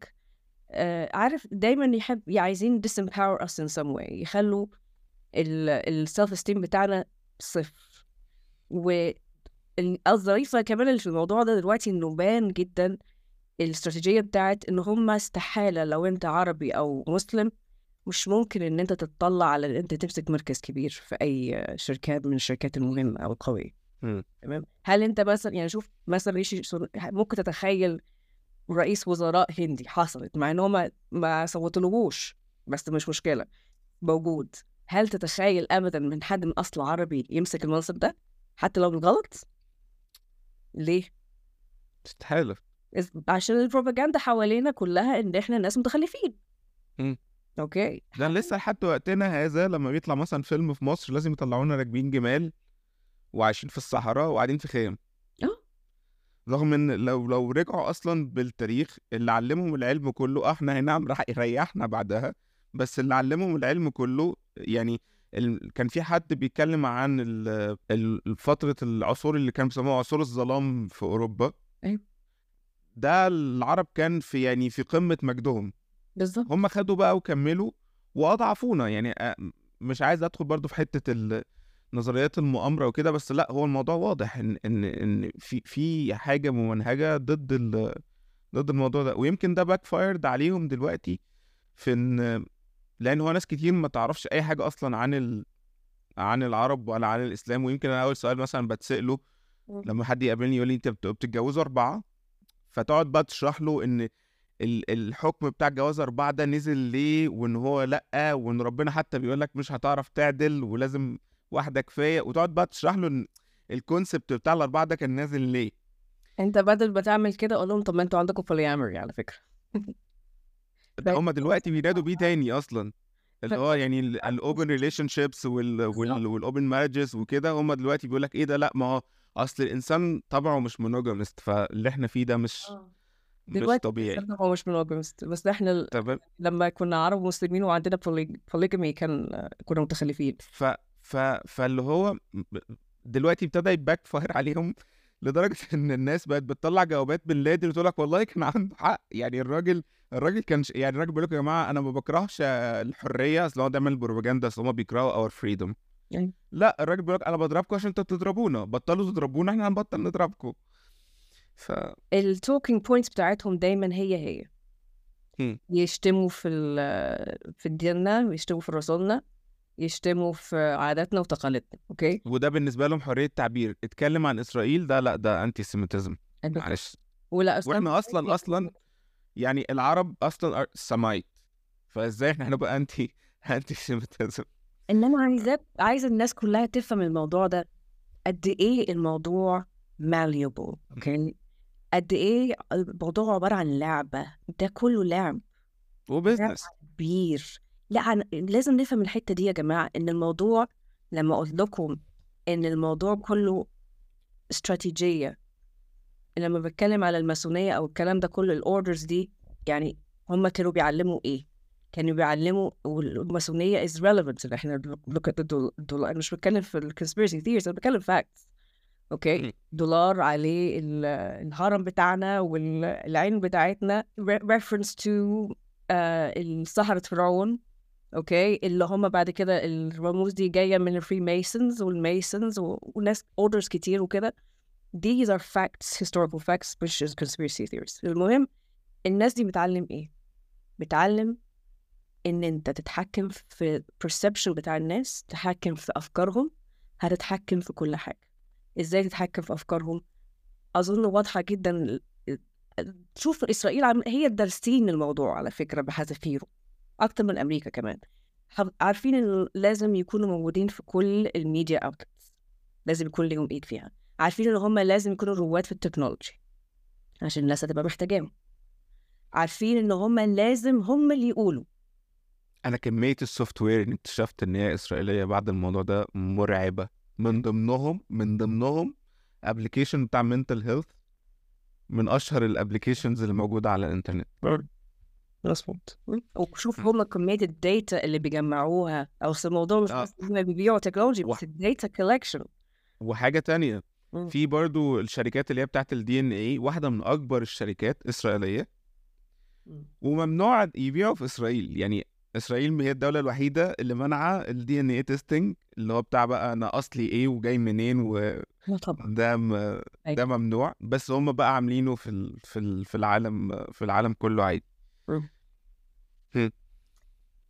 آه عارف دايما يحب عايزين disempower us in some way يخلوا السيلف esteem بتاعنا صفر. والظريفه كمان اللي في الموضوع ده دلوقتي إنه بان جدا الاستراتيجية بتاعت إن هم استحالة لو أنت عربي أو مسلم مش ممكن إن أنت تتطلع على إن أنت تمسك مركز كبير في أي شركات من الشركات المهمة أو القوية. تمام؟ هل أنت مثلا يعني شوف مثلا ريشي ممكن تتخيل رئيس وزراء هندي حصلت مع إن هو ما, ما صوتلهوش بس مش مشكلة موجود. هل تتخيل ابدا من حد من أصل عربي يمسك المنصب ده حتى لو بالغلط؟ ليه؟ استحاله عشان البروباجندا حوالينا كلها إن إحنا ناس متخلفين. مم. أوكي. ده لسه لحد وقتنا هذا لما بيطلع مثلا فيلم في مصر لازم يطلعونا راكبين جمال وعايشين في الصحراء وقاعدين في خيام آه. رغم إن لو لو رجعوا أصلا بالتاريخ اللي علمهم العلم كله آه، إحنا هنا راح يريحنا بعدها. بس اللي علمهم العلم كله يعني ال... كان في حد بيتكلم عن فترة العصور اللي كانوا بيسموها عصور الظلام في أوروبا. أيوة. ده العرب كان في يعني في قمة مجدهم. بالظبط. هم خدوا بقى وكملوا وأضعفونا. يعني مش عايز أدخل برضو في ال- نظريات المؤامرة وكده بس لأ هو الموضوع واضح إن إن إن في في حاجة ممنهجة ضد ال ضد الموضوع ده. ويمكن ده backfired عليهم دلوقتي في إن لأن هو ناس كتير ما تعرفش أي حاجة أصلا عن ال عن العرب ولا عن الإسلام. ويمكن أنا أول سؤال مثلا بتسأله. لما حد يقابلني يقول لي أنت بت- بتتجوزوا أربعة؟ فتقعد بقى تشرح له إن ال- الحكم بتاع جواز أربعة ده نزل ليه؟ وإن هو لأ؟ وإن ربنا حتى بيقول لك مش هتعرف تعدل ولازم واحدة كفاية. وتقعد بقى تشرح له إن ال concept بتاع الأربعة ده كان نازل ليه. أنت بدل ما تعمل كده قول لهم طب ما أنتوا عندكم polyamory على فكرة. ده هما دلوقتي بينادوا بيه تاني أصلا. اللي هو يعني ال open relationships وال open marriages وكده هما دلوقتي بيقول لك إيه ده؟ لأ ما هو أصل الإنسان طبعه مش monogamist فاللي إحنا فيه ده مش مش دلوقتي طبيعي. الإنسان هو مش monogamous بس إحنا تمام. لما كنا عرب ومسلمين وعندنا polygamy كان كنا متخلفين. ف ف فاللي هو دلوقتي ابتدى ي backfire عليهم لدرجة إن الناس بقت بتطلع جوابات بن لادن وتقول لك والله كان عنده حق. يعني الراجل الراجل كان ش... يعني الراجل بيقول لكم يا جماعة أنا ما بكرهش الحرية أصل هو دايما البروباجندا أصل هم بيكرهوا our freedom يعني. لا الراجل بيقول لك أنا بضربكم عشان أنتوا بتضربونا. بطلوا تضربونا إحنا هنبطل نضربكم. ف ال talking points بتاعتهم دايما هي هي. يشتموا في ال- في ديننا يشتموا في رسولنا. يشتموا في عاداتنا وتقاليدنا أوكي؟ وده بالنسبة لهم حرية تعبير اتكلم عن إسرائيل ده لأ ده anti-Semitism معلش. ولا أصلاً وإحنا أصلا أصلا يعني العرب أصلا سمايت فإزاي إحنا هنبقى anti anti-Semitism إن أنا عايزة الناس كلها تفهم الموضوع ده قد إيه الموضوع malleable أوكي؟ قد إيه الموضوع عبارة عن لعبة ده كله لعب و business كبير لا عن... لازم نفهم الحتة دي يا جماعة إن الموضوع لما قلت لكم إن الموضوع كله استراتيجية لما بتكلم على الماسونية أو الكلام ده كله ال orders دي يعني هم كانوا بيعلموا إيه كانوا بيعلموا والماسونية is relevant إن إحنا look at the. أنا مش بتكلم في ال conspiracy theories أنا بتكلم facts أوكي. دولار عليه ال- الهرم بتاعنا والعين بتاعتنا reference to آه السحرة فرعون أوكي اللي هم بعد كده الرموز دي جاية من ال Freemasons وال Masons وناس orders كتير وكده. These are facts historical facts مش conspiracy theories. المهم الناس دي بتعلم إيه؟ بتعلم إن أنت تتحكم في perception بتاع الناس تتحكم في أفكارهم هتتحكم في كل حاجة. إزاي تتحكم في أفكارهم؟ أظن واضحة جدا شوف إسرائيل. هي دارسين الموضوع على فكرة بحذافيره. أكتر من أمريكا كمان. عارفين إن لازم يكونوا موجودين في كل ال media outlets لازم يكون لهم ايد فيها. عارفين إن هم لازم يكونوا رواد في ال technology. عشان الناس هتبقى محتاجاهم. عارفين إن هم لازم هم اللي يقولوا. أنا كمية ال software اللي اكتشفت إن هي إسرائيلية بعد الموضوع ده مرعبة. من ضمنهم من ضمنهم application بتاع mental health من أشهر ال applications اللي موجودة على الإنترنت. مظبوط وشوف هم كمية ال data اللي بيجمعوها. أصل الموضوع مش آه. بس هم بيبيعوا technology و- بس ال data collection وحاجة تانية مم. في برضو الشركات اللي هي بتاعت ال DNA واحدة من أكبر الشركات إسرائيلية. وممنوع يبيعوا في إسرائيل. يعني إسرائيل هي الدولة الوحيدة اللي منعة ال DNA testing اللي هو بتاع بقى أنا أصلي إيه وجاي منين وده لا طبعا. م... ده ممنوع. بس هم بقى عاملينه في ال... في ال... في العالم في العالم كله عادي.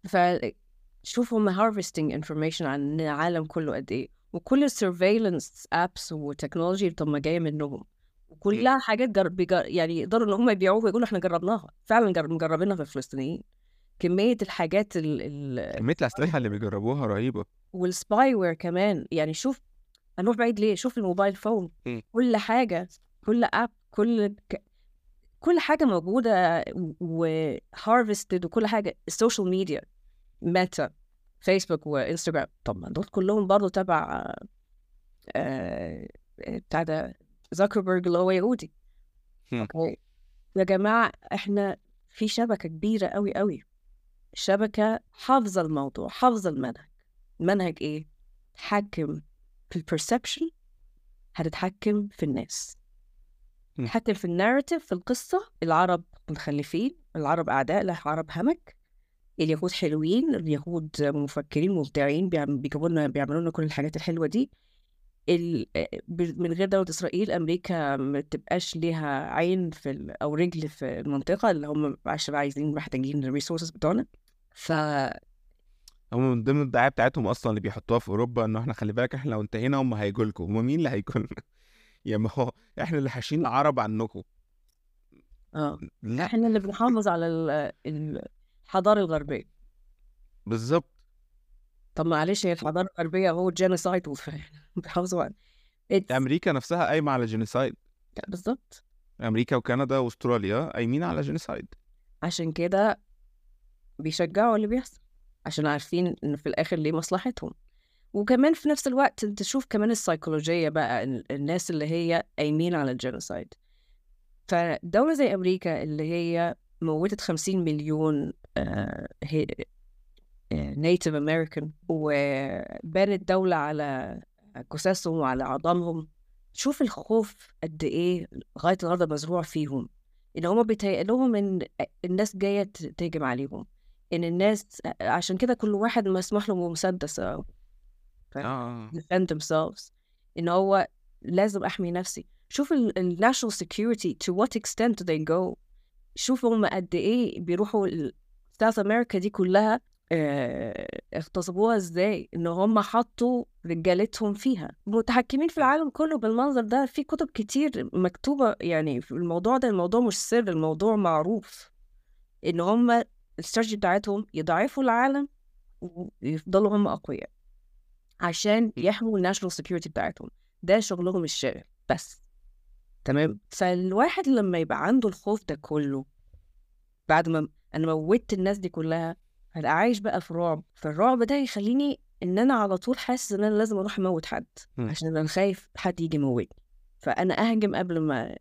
فشوف هم harvesting information عن العالم كله قد إيه. وكل ال surveillance apps و technology طب ما جاية منهم. وكلها حاجات جر... بيجر... يعني يقدروا إن هم يبيعوها ويقولوا إحنا جربناها. فعلا جر... مجربينها في الفلسطينيين. كمية الحاجات ال... ال... كمية الأسلحة اللي بيجربوها رهيبة. وال spyware كمان. يعني شوف هنروح بعيد ليه؟ شوف ال mobile phone. كل حاجة كل app كل ك... كل حاجة موجودة و harvested وكل حاجة ال social media ميتا فيسبوك وانستغرام طب ما دول كلهم برضه تبع آه، بتاع ده زكربرج اللي هو يهودي. okay. يا جماعة إحنا في شبكة كبيرة قوي قوي شبكة حافظة الموضوع حافظة المنهج. المنهج إيه؟ تحكم في ال perception هتتحكم في الناس. تحكم في ال narrative في القصة العرب متخلفين العرب أعداء لا العرب همج. اليهود حلوين اليهود مفكرين مبدعين بيعم- بيجيبوا لنا بيعملوا لنا كل الحاجات الحلوة دي. من غير دولة إسرائيل أمريكا ما تبقاش ليها عين في. أو رجل في المنطقة اللي هم عشان عايزين محتاجين الريسورسز بتوعنا. ف هم من ضمن الدعاية بتاعتهم أصلا اللي بيحطوها في أوروبا إنه إحنا خلي بالك إحنا لو انتهينا هم هيجوا لكم. هم مين اللي هيجوا لنا؟ يا ما هو إحنا اللي حاشين العرب عنكم. آه. لا. إحنا اللي بنحافظ على ال- ال- الحضارة الغربية. بالظبط طب معلش هي الحضارة الغربية هو genocide بيحافظوا على It's- أمريكا نفسها قايمة على genocide بالظبط أمريكا وكندا وأستراليا قايمين على genocide عشان كده بيشجعوا اللي بيحصل عشان عارفين إن في الآخر ليه مصلحتهم. وكمان في نفس الوقت انت تشوف كمان السيكولوجية بقى ال- الناس اللي هي قايمين على ال genocide. فدولة زي أمريكا اللي هي موتت 50 مليون نيتيف أمريكان وبنت دولة على جثثهم وعلى عظامهم شوف الخوف قد إيه لغاية النهاردة مزروع فيهم. إن هما بيتهيأ لهم إن الناس جاية تهجم عليهم. إن الناس عشان كده كل واحد مسموح له بمسدس أو آه defend themselves. إن هو لازم أحمي نفسي. شوف ال ال national security to what extent do they go. شوف هم قد إيه بيروحوا South America دي كلها آه، اغتصبوها إزاي؟ إن هم حطوا رجالتهم فيها. متحكمين في العالم كله بالمنظر ده. في كتب كتير مكتوبة يعني في الموضوع ده. الموضوع مش سر الموضوع معروف. إن هم الاستراتيجي بتاعتهم يضعفوا العالم ويفضلوا هم أقوياء. عشان يحموا الناشونال سكيورتي بتاعتهم. ده شغلهم الشاغل بس. تمام. فالواحد لما يبقى عنده الخوف ده كله بعد ما أنا موتت الناس دي كلها هبقى عايش بقى في رعب. فالرعب ده يخليني إن أنا على طول حاسس إن أنا لازم أروح أموت حد. عشان أنا خايف حد يجي يموتني. فأنا أهجم قبل ما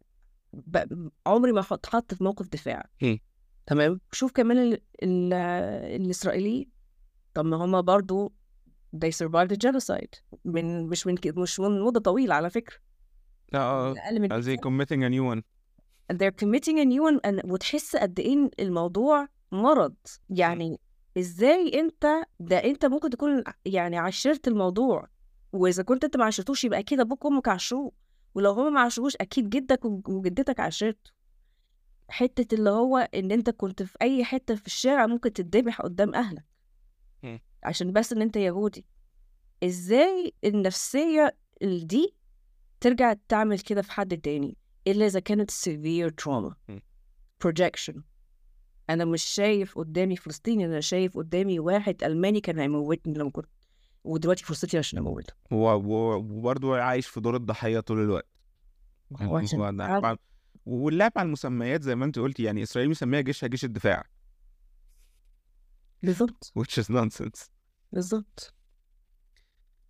ب... عمري ما أحط حط في موقف دفاع. تمام. شوف كمان ال... ال... الإسرائيليين. طب ما هما برضو they survived the genocide. من مش من مش من مدة طويلة على فكرة. آه من as they committing a new one. They're committing a new one and وتحس قد إيه الموضوع مرض. يعني إزاي أنت ده أنت ممكن تكون يعني عشرت الموضوع. وإذا كنت أنت ما عشرتوش يبقى أكيد أبوك وأمك عشروه ولو هما ما عشروش أكيد جدك وج- وجدتك عشرته حتة اللي هو إن أنت كنت في أي حتة في الشارع ممكن تتذبح قدام أهلك. عشان بس إن أنت يهودي. إزاي النفسية ال- دي ترجع تعمل كده في حد تاني؟ إلا إذا كانت severe trauma. projection. أنا مش شايف قدامي فلسطيني أنا شايف قدامي واحد ألماني كان هيموتني لما كنت ودلوقتي فرصتي عشان أموته. وبرضه عايش في دور الضحية طول الوقت. واللعب على المسميات زي ما أنت قلتي يعني إسرائيل مسميها جيشها جيش الدفاع. بالظبط which is nonsense. بالظبط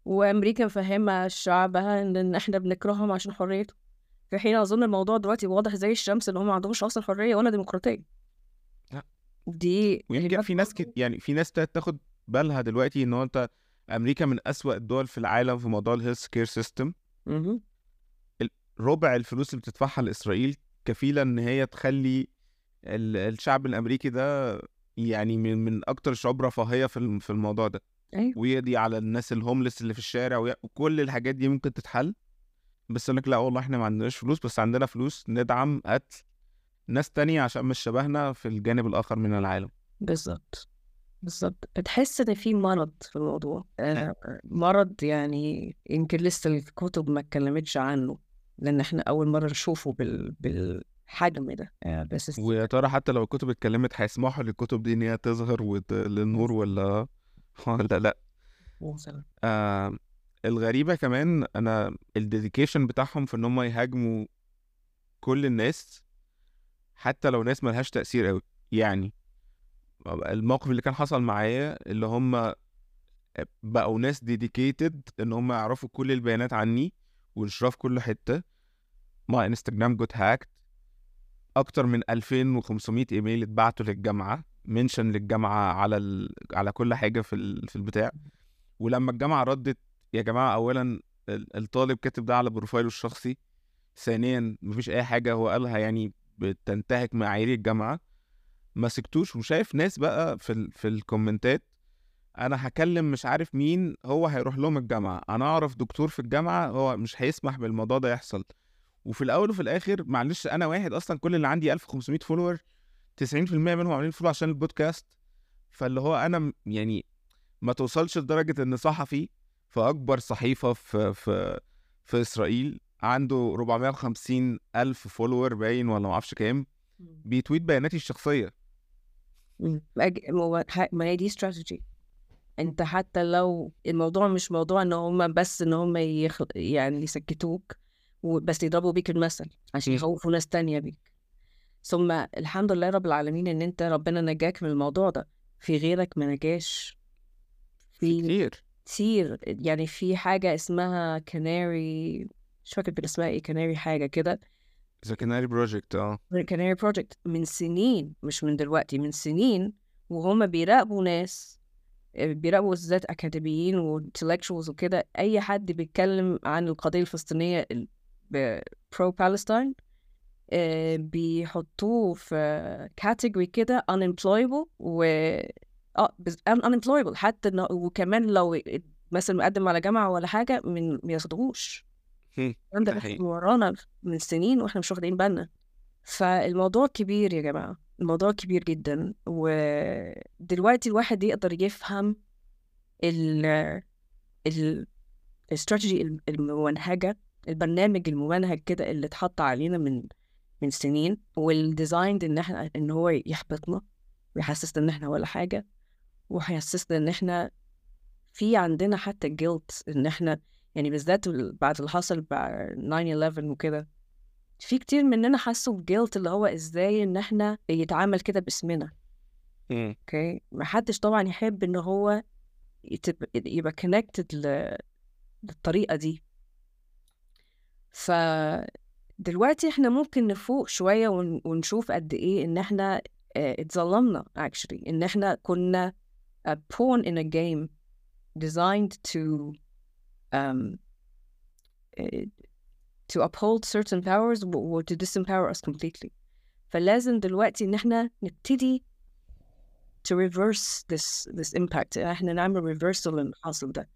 وأمريكا مفهمة شعبها إن إن إحنا بنكرههم عشان حريته في حين أظن الموضوع دلوقتي واضح زي الشمس إن هم ما عندهمش أصلا حرية ولا ديمقراطية. لا. دي ويمكن في ناس كت... يعني في ناس تاخد بالها دلوقتي إن هو أنت أمريكا من أسوأ الدول في العالم في موضوع ال health care system. ربع الفلوس اللي بتدفعها لإسرائيل كفيلة إن هي تخلي ال- الشعب الأمريكي ده يعني من من أكتر الشعوب رفاهيه في في الموضوع ده. أيوه. ويقضي على الناس الهوملس اللي في الشارع وي- وكل الحاجات دي ممكن تتحل. بس يقول لك لا والله إحنا ما عندناش فلوس بس عندنا فلوس ندعم قتل ناس تانية عشان مش شبهنا في الجانب الآخر من العالم. بالظبط بالظبط بتحس إن في مرض في الموضوع. آه، مرض يعني يمكن لسه الكتب ما اتكلمتش عنه لأن إحنا أول مرة نشوفه بال... بالحجم ده بس ويا ترى حتى لو الكتب اتكلمت هيسمحوا للكتب دي إن هي تظهر وت... للنور ولا ولا لأ؟ مثلا آه الغريبة كمان أنا الديديكيشن بتاعهم في إن هم يهاجموا كل الناس حتى لو ناس ملهاش تأثير قوي يعني الموقف اللي كان حصل معايا اللي هم بقوا ناس dedicated إن هم يعرفوا كل البيانات عني وينشروها في كل حتة ما انستجرام got hacked أكتر من 2500 إيميل اتبعتوا للجامعة mention للجامعة على ال... على كل حاجة في ال... في البتاع. ولما الجامعة ردت يا جماعة اولا ال- الطالب كاتب ده على profile ه الشخصي. ثانيا مفيش أي حاجة هو قالها يعني بتنتهك معايير الجامعة. ما سكتوش وشايف ناس بقى في ال... في الكومنتات أنا هكلم مش عارف مين هو هيروح لهم الجامعة. أنا أعرف دكتور في الجامعة هو مش هيسمح بالموضوع ده يحصل. وفي الأول وفي الآخر معلش أنا واحد أصلا كل اللي عندي 1500 follower 90% منهم عاملين follow عشان البودكاست. فاللي هو أنا يعني ما توصلش لدرجة إن صحفي في أكبر صحيفة في في في إسرائيل عنده 450 ألف follower باين ولا ما أعرفش كام بيتويت بياناتي الشخصية. ما هي دي استراتيجي أنت حتى لو الموضوع مش موضوع إن هم بس إن هم يخ... يعني يسكتوك بس يضربوا بيك المثل عشان. يخوفوا ناس تانية بيك. ثم الحمد لله رب العالمين إن أنت ربنا نجاك من الموضوع ده. في غيرك ما نجاش. في كتير. كتير. يعني في حاجة اسمها كناري مش فاكر كان اسمها إيه كناري حاجة كده. The Canary Project آه. Canary Project من سنين مش من دلوقتي من سنين وهم بيراقبوا ناس بيراقبوا بالذات أكاديميين و intellectuals وكده. أي حد بيتكلم عن القضية الفلسطينية pro-Palestine بيحطوه في category كده unemployable و آه unemployable حتى إنه وكمان لو مثلا مقدم على جامعة ولا حاجة من ما ياخدوهوش. ده. ورانا من سنين وإحنا مش واخدين بالنا. فالموضوع كبير يا جماعة الموضوع كبير جدا. ودلوقتي الواحد يقدر يفهم ال ال الاستراتيجي الممنهجة البرنامج الممنهج كده اللي اتحط علينا من من سنين والديزاين إن إحنا إن هو يحبطنا ويحسسنا إن إحنا ولا حاجة وهيحسسنا إن إحنا في عندنا حتى guilt إن إحنا يعني بالذات بعد اللي حصل بعد 9/11 وكده في كتير مننا حسوا ب guilt اللي هو إزاي إن إحنا يتعامل كده باسمنا. Okay؟ ما حدش طبعا يحب إن هو يتب- يبقى connected للطريقة دي. ف دلوقتي إحنا ممكن نفوق شوية ون- ونشوف قد إيه ان إحنا آه، اتظلمنا actually ان إحنا كنا a pawn in a game designed to um, uh, to uphold certain powers و- to disempower us completely فلازم دلوقتي ان إحنا نبتدي to reverse this this impact إحنا نعمل reversal اللي حاصل ده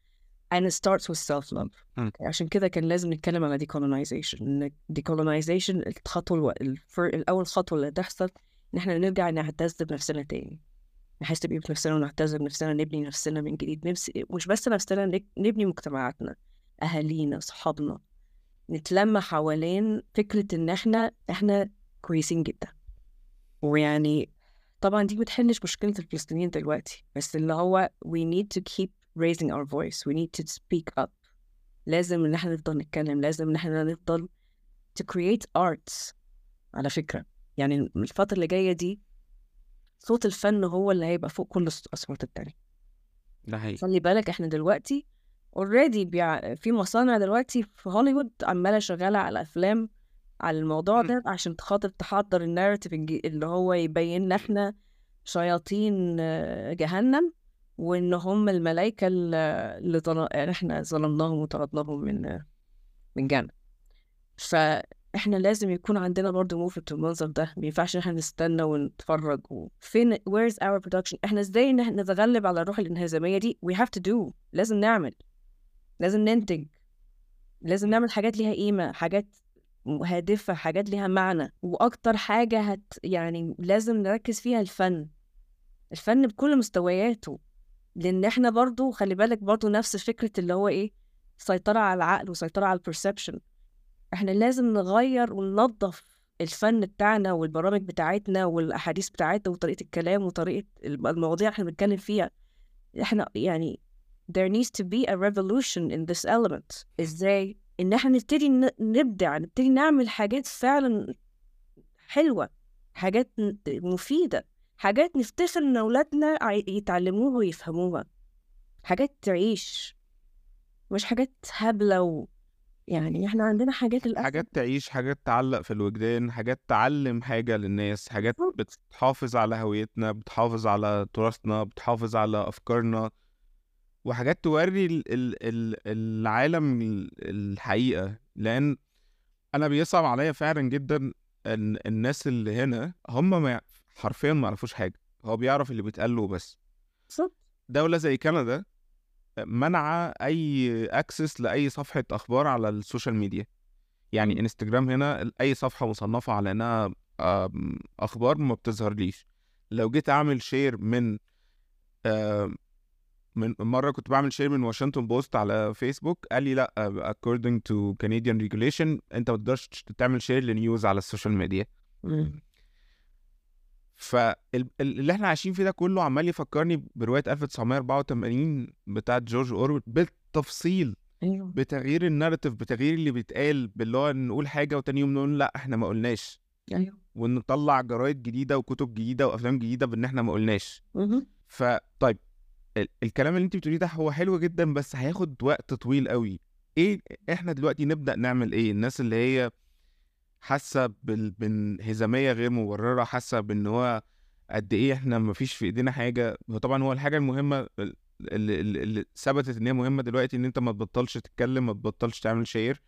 and it starts with self love. عشان كده كان لازم نتكلم على decolonization إن decolonization. الفر... الأول خطوة اللي هتحصل إن إحنا نرجع نعتز بنفسنا تاني نحس بقيمة نفسنا ونعتز بنفسنا نبني نفسنا من جديد نفس... مش بس نفسنا نبني مجتمعاتنا أهالينا صحابنا نتلم حوالين فكرة إن إحنا إحنا كويسين جدا ويعني طبعا دي بتحلش مشكلة الفلسطينيين دلوقتي بس اللي هو we need to keep raising our voice. We need to speak up. لازم إن إحنا نفضل نتكلم. لازم إن إحنا نفضل to create arts. على فكرة. يعني الفترة اللي جاية دي صوت الفن هو اللي هيبقى فوق كل الأصوات التانية. ده حقيقي. خلي بالك إحنا دلوقتي اوريدي بيع... في مصانع دلوقتي في هوليوود عمالة شغالة على أفلام على الموضوع. ده عشان خاطر تحضر الناريتيف اللي هو يبين لنا إحنا شياطين آه، جهنم. وإن هم الملائكة اللي ظل... يعني إحنا ظلمناهم وطردناهم من من جنة. فإحنا لازم يكون عندنا برضه موفمنت المنظر ده. ما ينفعش إن إحنا نستنى ونتفرج. وفين where's our production إن إحنا نتغلب على الروح الانهزامية دي؟ We have to do. لازم نعمل. لازم ننتج. لازم نعمل حاجات ليها قيمة حاجات هادفة حاجات ليها معنى. وأكتر حاجة هت يعني لازم نركز فيها الفن. الفن بكل مستوياته. لأن إحنا برضو خلي بالك برضو نفس فكرة اللي هو إيه سيطرة على العقل وسيطرة على البرسبشن إحنا لازم نغير وننظف الفن بتاعنا والبرامج بتاعتنا والأحاديث بتاعتنا وطريقة الكلام وطريقة المواضيع اللي إحنا بنتكلم فيها. إحنا يعني there needs to be a revolution in this element. إزاي؟ إن إحنا نبتدي نبدع نبتدي نعمل حاجات فعلا حلوة حاجات مفيدة. حاجات نفتخر إن أولادنا عي- يتعلموها ويفهموها. حاجات تعيش. مش حاجات هبلة و... يعني إحنا عندنا حاجات للأسف. حاجات تعيش حاجات تعلق في الوجدان حاجات تعلم حاجة للناس حاجات. بتحافظ على هويتنا بتحافظ على تراثنا بتحافظ على أفكارنا. وحاجات توري ال ال ال العالم ال- الحقيقة. لأن أنا بيصعب عليا فعلا جدا إن الناس اللي هنا هم ما حرفيا ما يعرفوش حاجة. هو بيعرف اللي بيتقال له بس بالظبط. دولة زي كندا منع أي access لأي صفحة أخبار على ال social media. يعني. إنستجرام هنا أي صفحة مصنفة على إنها آم، أخبار ما بتظهرليش. لو جيت أعمل share من من مرة كنت بعمل share من واشنطن بوست على فيسبوك قال لي لأ according to Canadian regulation أنت ما تقدرش تعمل share ل news على ال social media. فاللي إحنا عايشين فيه ده كله عمال يفكرني برواية 1984 بتاعت جورج أورويل بالتفصيل أيوه. بتغيير ال narrative بتغيير اللي بيتقال باللي هو نقول حاجة وتاني يوم نقول لأ إحنا ما قلناش. أيوه. ونطلع جرايد جديدة وكتب جديدة وأفلام جديدة بإن إحنا ما قلناش. فطيب ال- الكلام اللي انت بتقوليه ده هو حلو جدا بس هياخد وقت طويل قوي إيه إحنا دلوقتي نبدأ نعمل إيه؟ الناس اللي هي حاسة بال- بانهزامية غير مبررة حاسة بإن هو قد إيه إحنا مفيش في إيدينا حاجة. هو طبعا هو الحاجة المهمة ال- اللي, اللي ثبتت إن هي مهمة دلوقتي إن أنت ما تبطلش تتكلم ما تبطلش تعمل share.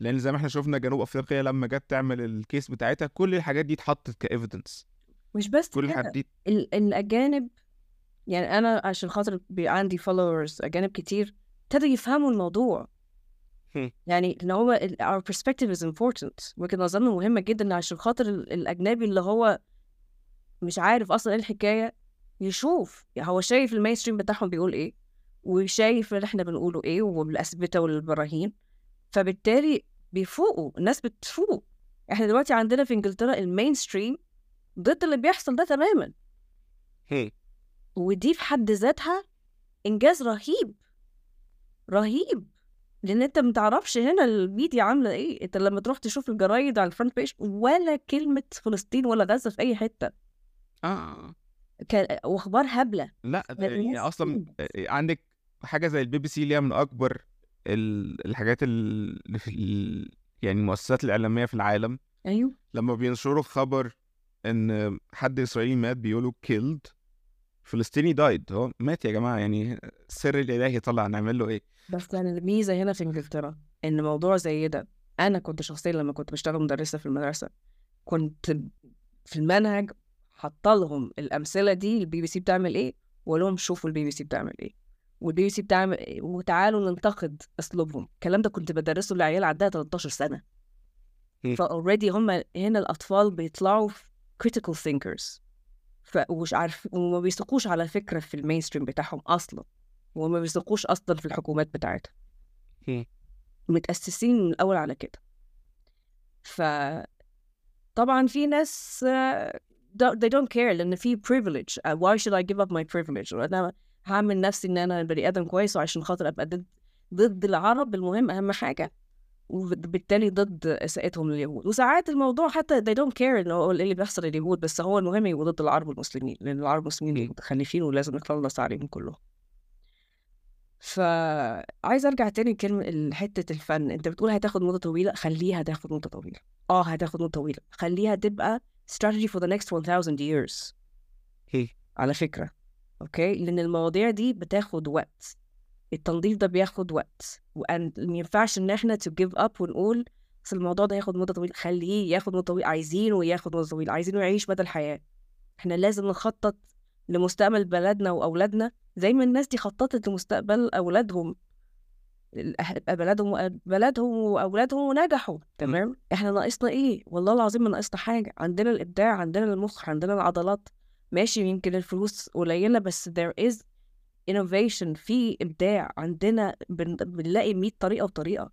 لأن زي ما إحنا شفنا جنوب أفريقيا لما جت تعمل ال case بتاعتها كل الحاجات دي اتحطت ك evidence مش بس كل الحاجات دي ال- الأجانب يعني أنا عشان خاطر عندي followers أجانب كتير ابتدوا يفهموا الموضوع. يعني إن هو our perspective is important. وجهة نظرنا مهمة جدا عشان خاطر ال- الأجنبي اللي هو مش عارف أصلا إيه الحكاية يشوف يعني هو شايف المينستريم بتاعهم بيقول إيه وشايف اللي إحنا بنقوله إيه والأثبتة والبراهين. فبالتالي بيفوقوا الناس بتفوق. إحنا دلوقتي عندنا في إنجلترا ال mainstream ضد اللي بيحصل ده تماما. ودي في حد ذاتها إنجاز رهيب. رهيب. لأن أنت ما تعرفش هنا الميديا عاملة إيه. أنت لما تروح تشوف الجرايد على ال front page ولا كلمة فلسطين ولا غزة في أي حتة. آه. كان وأخبار هبلة. لأ يعني أصلا فين؟ عندك حاجة زي البي بي سي اللي هي من أكبر ال- الحاجات اللي في ال- يعني المؤسسات الإعلامية في العالم. أيوه. لما بينشروا خبر إن حد إسرائيلي مات بيقولوا killed فلسطيني died هو مات يا جماعة يعني السر الالهي طلع نعمل له إيه؟ بس يعني الميزة هنا في إنجلترا إن موضوع زي ده أنا كنت شخصيا لما كنت بشتغل مدرسة في المدرسة كنت في المنهج حاطة لهم الأمثلة دي البي بي سي بتعمل إيه؟ وأقول لهم شوفوا البي بي سي بتعمل إيه؟ والبي بي سي بتعمل إيه؟ وتعالوا ننتقد أسلوبهم. الكلام ده كنت بدرسه لعيال عندها 13 سنة. ف already هم هنا الأطفال بيطلعوا critical thinkers. ف ومش عارف وما بيثقوش على فكرة في ال mainstream بتاعهم أصلا وما بيثقوش أصلا في الحكومات بتاعتهم. مم. متأسسين من الأول على كده. ف طبعا في ناس آه، they don't care لأن في privilege. Uh, why should I give up my privilege? وأنا هعمل نفسي إن أنا بني آدم كويس وعشان خاطر أبقى ضد ضد العرب. المهم أهم حاجة وبالتالي ضد إساءتهم لليهود وساعات الموضوع حتى they don't care إن هو إيه اللي بيحصل لليهود بس هو المهم يبقوا ضد العرب والمسلمين لأن العرب والمسلمين متخلفين ولازم نخلص عليهم كلهم. فعايز أرجع تاني لكلمة حتة الفن. أنت بتقول هتاخد مدة طويلة خليها تاخد مدة طويلة. آه هتاخد مدة طويلة. خليها تبقى strategy for the next 1000 years. هي. على فكرة. أوكي؟ لأن المواضيع دي بتاخد وقت. التنظيف ده بياخد وقت وما ينفعش إن إحنا to give up ونقول بس الموضوع ده ياخد مدة طويلة خليه ياخد مدة طويلة عايزينه ياخد مدة طويلة عايزينه يعيش مدى الحياة إحنا لازم نخطط لمستقبل بلدنا وأولادنا زي ما الناس دي خططت لمستقبل أولادهم. بلدهم بلدهم وأولادهم ونجحوا. تمام؟ إحنا ناقصنا إيه؟ والله العظيم ما ناقصنا حاجة. عندنا الإبداع عندنا المخ عندنا العضلات. ماشي يمكن الفلوس قليلة بس there is innovation في إبداع عندنا بن... بنلاقي 100 طريقة وطريقة.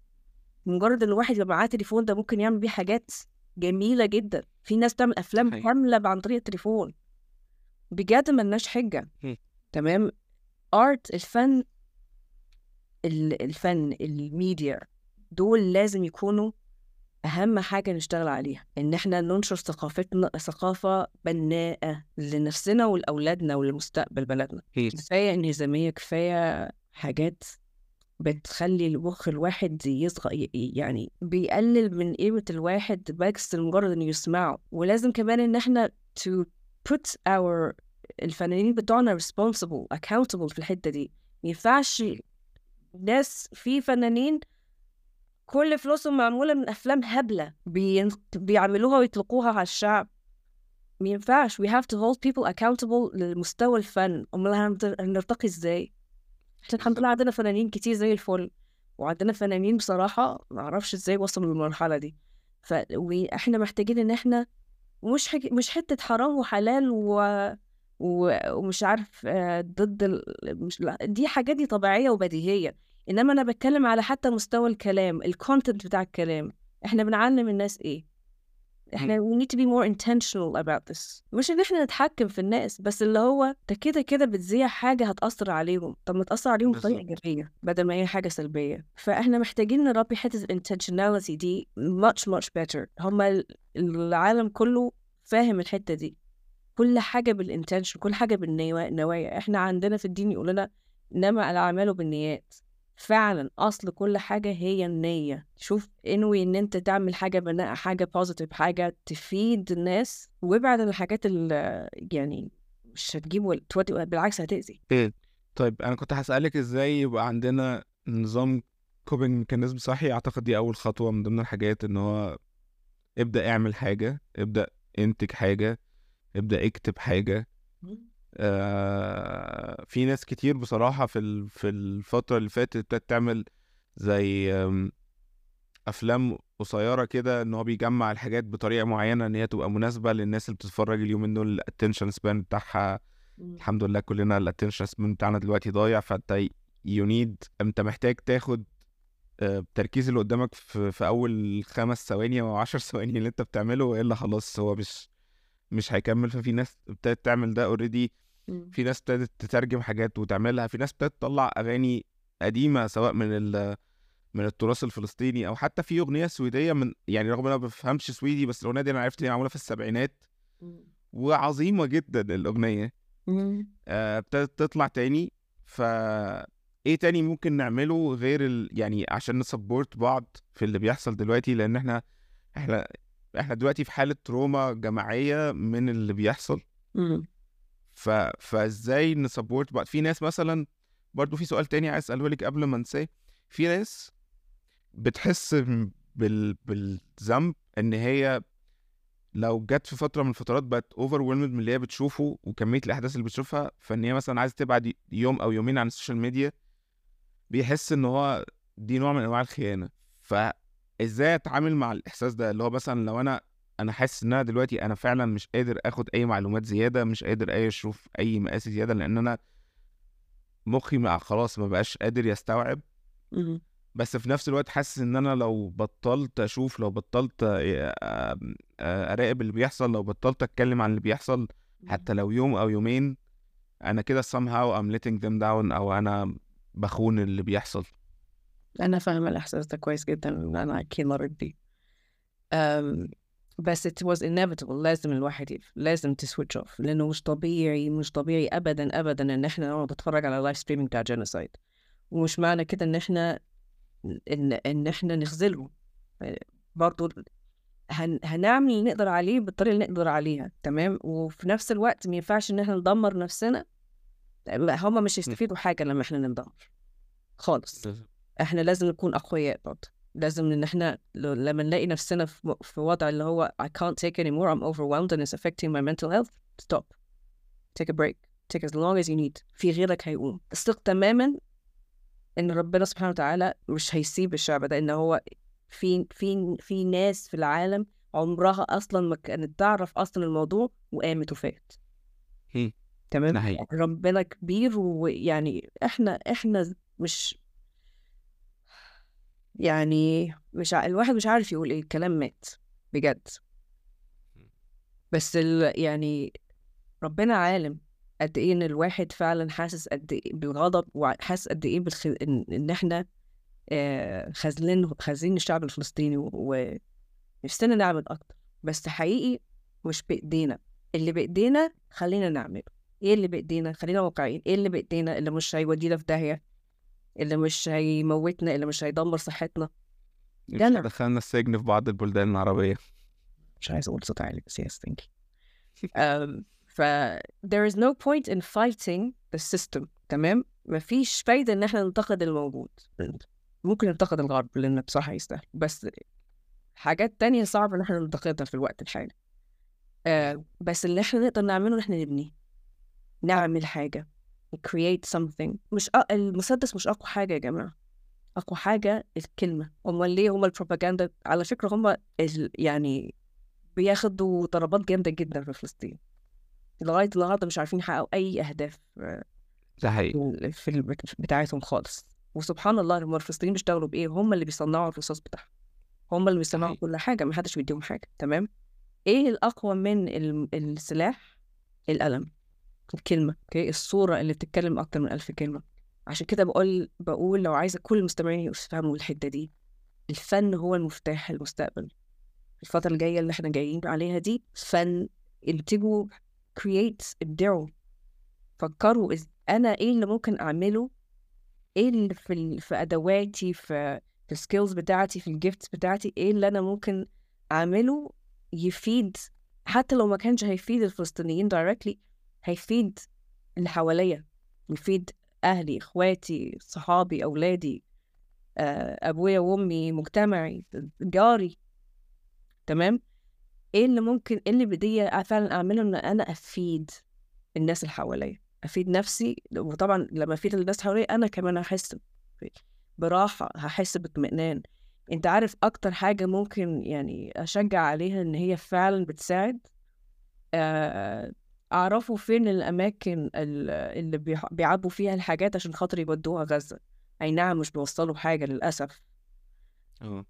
مجرد إن الواحد يبقى معاه تليفون ده ممكن يعمل بيه حاجات جميلة جدا. في ناس بتعمل أفلام. كاملة عن طريق التليفون. بجد ملناش حجة. تمام؟ ارت الفن ال- الفن الميديا دول لازم يكونوا أهم حاجة نشتغل عليها إن إحنا ننشر ثقافتنا ثقافة بناءة لنفسنا ولأولادنا ولمستقبل بلدنا. كفاية انهزاميه كفاية حاجات بتخلي المخ الواحد يصغر ي- يعني بيقلل من قيمة الواحد بس لمجرد إنه يسمعه. ولازم كمان إن إحنا to put our الفنانين بتوعنا responsible accountable في الحتة دي. مينفعش ناس في فنانين كل فلوسهم معمولة من أفلام هبلة بين... بيعملوها ويطلقوها على الشعب. مينفعش we have to hold people accountable لمستوى الفن. أمال هنرتقي إزاي؟ إحنا الحمد لله عندنا فنانين كتير زي الفل. وعندنا فنانين بصراحة معرفش إزاي وصلوا للمرحلة دي. ف... وإحنا محتاجين إن إحنا مش حك... مش حتة حرام وحلال و... و... ومش عارف آه، ضد ال... مش دي حاجات دي طبيعية وبديهية. إنما أنا بتكلم على حتى مستوى الكلام الكونتنت بتاع الكلام. إحنا بنعلم الناس إيه؟ إحنا we need to be more intentional about this. مش إن إحنا نتحكم في الناس بس اللي هو أنت كده كده بتذيع حاجة هتأثر عليهم. طب ما تأثر عليهم بطريقة بالظبط. إيجابية بدل ما هي حاجة سلبية. فإحنا محتاجين نربي حتة ال intentionality دي much much better. هما ال- العالم كله فاهم الحتة دي. كل حاجة بالintention كل حاجة بالنوايا إحنا عندنا في الدين يقول لنا إنما الأعمال بالنيات. فعلا أصل كل حاجة هي النية. شوف انوي إن أنت تعمل حاجة بناء حاجة بوزيتيف حاجة تفيد الناس وابعد عن الحاجات اللي يعني مش هتجيب ولا تودي بالعكس هتأذي. طيب أنا كنت هسألك إزاي يبقى عندنا نظام coping mechanism صحي؟ أعتقد دي أول خطوة من ضمن الحاجات إن هو ابدأ اعمل حاجة ابدأ انتج حاجة ابدأ اكتب حاجة. آه في ناس كتير بصراحة في ال- في الفترة اللي فاتت ابتدت تعمل زي أفلام قصيرة كده إن هو بيجمع الحاجات بطريقة معينة إن هي تبقى مناسبة للناس اللي بتتفرج اليومين دول ال attention span بتاعها الحمد لله كلنا ال attention span بتاعنا دلوقتي ضايع فأنت you need أنت محتاج تاخد آه، التركيز اللي قدامك في, في أول خمس ثواني أو عشر ثواني اللي أنت بتعمله والا خلاص هو مش مش هيكمل. ففي ناس ابتدت تعمل ده already في ناس ابتدت تترجم حاجات وتعملها في ناس ابتدت تطلع أغاني قديمة سواء من ال من التراث الفلسطيني أو حتى في أغنية سويدية من يعني رغم إن أنا ما بفهمش سويدي بس الأغنية دي أنا عرفت ان هي معمولة في السبعينات وعظيمة جدا الأغنية. آه، ابتدت تطلع تاني. ف إيه تاني ممكن نعمله غير ال... يعني عشان نسبورت بعض في اللي بيحصل دلوقتي؟ لأن إحنا إحنا إحنا دلوقتي في حالة تروما جماعية من اللي بيحصل. ف... فازاي نسبورت بعض في ناس مثلا برضو في سؤال تاني عايز اسأله لك قبل ما انساه. في ناس بتحس بال... بالذنب ان هي لو جت في فترة من الفترات بقت over من اللي هي بتشوفه وكمية الأحداث اللي بتشوفها فإن هي مثلا عايزة تبعد يوم أو يومين عن السوشيال ميديا بيحس إن هو دي نوع من أنواع الخيانة. فإزاي أتعامل مع الإحساس ده؟ اللي هو مثلا لو أنا أنا حاسس إن أنا دلوقتي أنا فعلا مش قادر آخد أي معلومات زيادة مش قادر أي أشوف أي مآسي زيادة لأن أنا مخي مع خلاص ما بقاش قادر يستوعب. بس في نفس الوقت حاسس إن أنا لو بطلت أشوف لو بطلت آه، آه، أراقب اللي بيحصل لو بطلت أتكلم عن اللي بيحصل حتى لو يوم أو يومين أنا كده somehow I'm letting them down أو أنا بخون اللي بيحصل. أنا فاهمة الإحساس ده كويس جدا إن أنا أكيد مريت بيه. بس it was inevitable لازم الواحد يف... لازم ت switch off لأنه مش طبيعي مش طبيعي أبدا أبدا إن إحنا نقعد نتفرج على live streaming بتاع genocide ومش معنى كده إن إحنا إن إن إحنا نخذلهم برضو هن... هنعمل اللي نقدر عليه بالطريقة اللي نقدر عليها تمام؟ وفي نفس الوقت ما ينفعش إن إحنا ندمر نفسنا. هما مش هيستفيدوا حاجة لما إحنا نندمر. خالص. إحنا لازم نكون أقوياء برضه لازم إن إحنا لما نلاقي نفسنا في في وضع اللي هو I can't take anymore I'm overwhelmed and it's affecting my mental health stop. Take a break. Take as long as you need. في غيرك هيقوم. الثق تماما إن ربنا سبحانه وتعالى مش هيسيب الشعب ده إن هو في في في ناس في العالم عمرها أصلا ما كانت تعرف أصلا الموضوع وقامت وفات. تمام؟ حقيقي. ربنا كبير ويعني إحنا إحنا مش يعني مش ع... الواحد مش عارف يقول إيه الكلام مات بجد. بس ال... يعني ربنا عالم قد إيه إن الواحد فعلا حاسس قد إيه بالغضب وحاسس قد إيه بالخ... ان, إن إحنا آه خازلين خازلين الشعب الفلسطيني و- ونفسنا نعمل أكتر. بس حقيقي مش بإيدينا. اللي بإيدينا خلينا نعمله. إيه اللي بإيدينا؟ خلينا واقعيين. إيه اللي بإيدينا اللي مش هيودينا في داهية؟ اللي مش هيموتنا اللي مش هيدمر صحتنا. مش جنى. دخلنا السجن في بعض البلدان العربية. مش عايز أقول صوت عالي بس yes thank you. um, ف there is no point in fighting the system تمام؟ مفيش فايدة إن إحنا ننتقد الموجود. ممكن ننتقد الغرب لأن بصراحة يستاهل بس حاجات تانية صعب إن إحنا ننتقدها في الوقت الحالي. uh, بس اللي إحنا نقدر نعمله إن إحنا نبني نعمل حاجة. Create something. مش أ... المسدس مش أقوى حاجة يا جماعة. أقوى حاجة الكلمة. أمال ليه هما البروباجندا؟ على فكرة هما ال... يعني بياخدوا ضربات جامدة جدا في فلسطين. لغاية النهاردة مش عارفين يحققوا أي أهداف ده حقيقي. في ال- بتاعتهم خالص. وسبحان الله هم الفلسطينيين بيشتغلوا بإيه؟ هم اللي بيصنعوا الرصاص بتاعهم. هم اللي بيصنعوا. كل حاجة محدش بيديهم حاجة. تمام؟ إيه الأقوى من ال- السلاح؟ القلم. الكلمة أوكي الصورة اللي بتتكلم أكتر من ألف كلمة. عشان كده بقول بقول لو عايزة كل المستمعين يفهموا الحتة دي. الفن هو المفتاح المستقبل. الفترة الجاية اللي إحنا جايين عليها دي فن ابتدوا create ابدعوا. فكروا. أنا إيه اللي ممكن أعمله؟ إيه اللي في ال... في أدواتي في في ال skills بتاعتي في ال gifts بتاعتي إيه اللي أنا ممكن أعمله يفيد حتى لو ما كانش هيفيد الفلسطينيين directly هيفيد اللي حواليا يفيد أهلي إخواتي صحابي أولادي آه، أبويا وأمي مجتمعي جاري تمام؟ إيه اللي ممكن إيه اللي بدي فعلا أعمله إن أنا أفيد الناس اللي حواليا. أفيد نفسي وطبعا لما أفيد الناس حواليا أنا كمان هحس براحة هحس باطمئنان. أنت عارف أكتر حاجة ممكن يعني أشجع عليها إن هي فعلا بتساعد آه، اعرفوا فين الأماكن ال- اللي بيعبوا فيها الحاجات عشان خاطر يودوها غزة. أي نعم مش بيوصلوا حاجة للأسف. آه.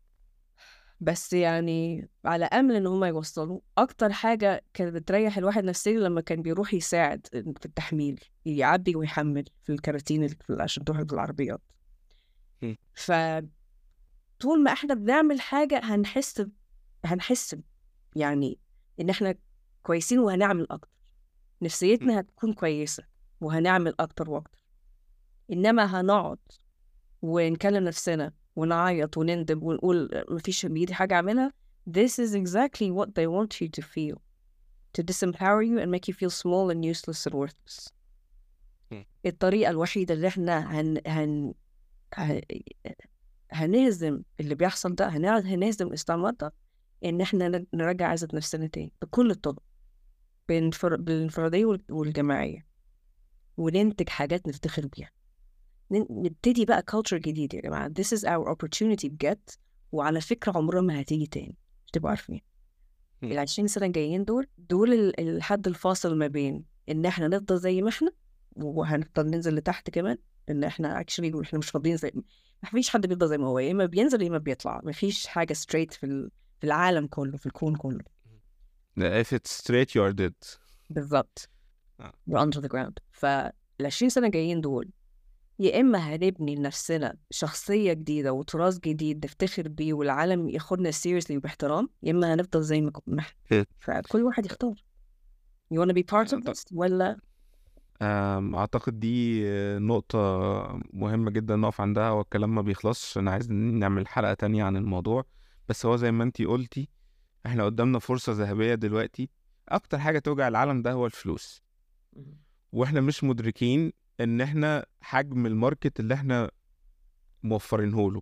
بس يعني على أمل إن هم يوصلوا أكتر حاجة كانت بتريح الواحد نفسيا لما كان بيروح يساعد في التحميل يعبي ويحمل في الكراتين عشان تروح بالعربيات مم. ف طول ما إحنا بنعمل حاجة هنحس ب- هنحس يعني إن إحنا كويسين وهنعمل أكتر. نفسيتنا هتكون كويسة وهنعمل أكتر وأكتر. إنما هنقعد ونكلم نفسنا ونعيط وندب ونقول مفيش بإيدي حاجة أعملها this is exactly what they want you to feel. To disempower you and make you feel small and useless and worthless. مم. الطريقة الوحيدة اللي إحنا هن هن هنهزم اللي بيحصل ده هن- هنهزم الاستعمار ده إن إحنا نرجع عزة نفسنا تاني بكل الطرق. بالانفر- بالانفرادية وال- والجماعية وننتج حاجات نفتخر بيها. نبتدي بقى culture جديد يا جماعة. This is our opportunity بجد وعلى فكرة عمرها ما هتيجي تاني مش تبقوا عارفين. ال 20 سنة الجايين دول دول ال- الحد الفاصل ما بين إن إحنا نفضل زي ما إحنا وهنفضل ننزل لتحت كمان إن إحنا actually إحنا مش فاضيين زي ما فيش حد بيفضل زي ما هو يا إما بينزل يا إما بيطلع. ما فيش حاجة straight في ال... في العالم كله في الكون كله. If it's straight you're dead. بالظبط آه. we're under the ground. فال 20 سنة الجايين دول يا إما هنبني لنفسنا شخصية جديدة وتراث جديد نفتخر بيه والعالم ياخدنا seriously وباحترام يا إما هنفضل زي ما كنا. فكل واحد يختار. You wanna be part of this ولا؟ أم، أعتقد دي نقطة مهمة جدا نقف عندها والكلام ما بيخلصش. أنا عايز نعمل حلقة تانية عن الموضوع. بس هو زي ما أنتي قلتي إحنا قدامنا فرصة ذهبية دلوقتي. أكتر حاجة توجع العالم ده هو الفلوس. وإحنا مش مدركين إن إحنا حجم الماركت اللي إحنا موفرينه له.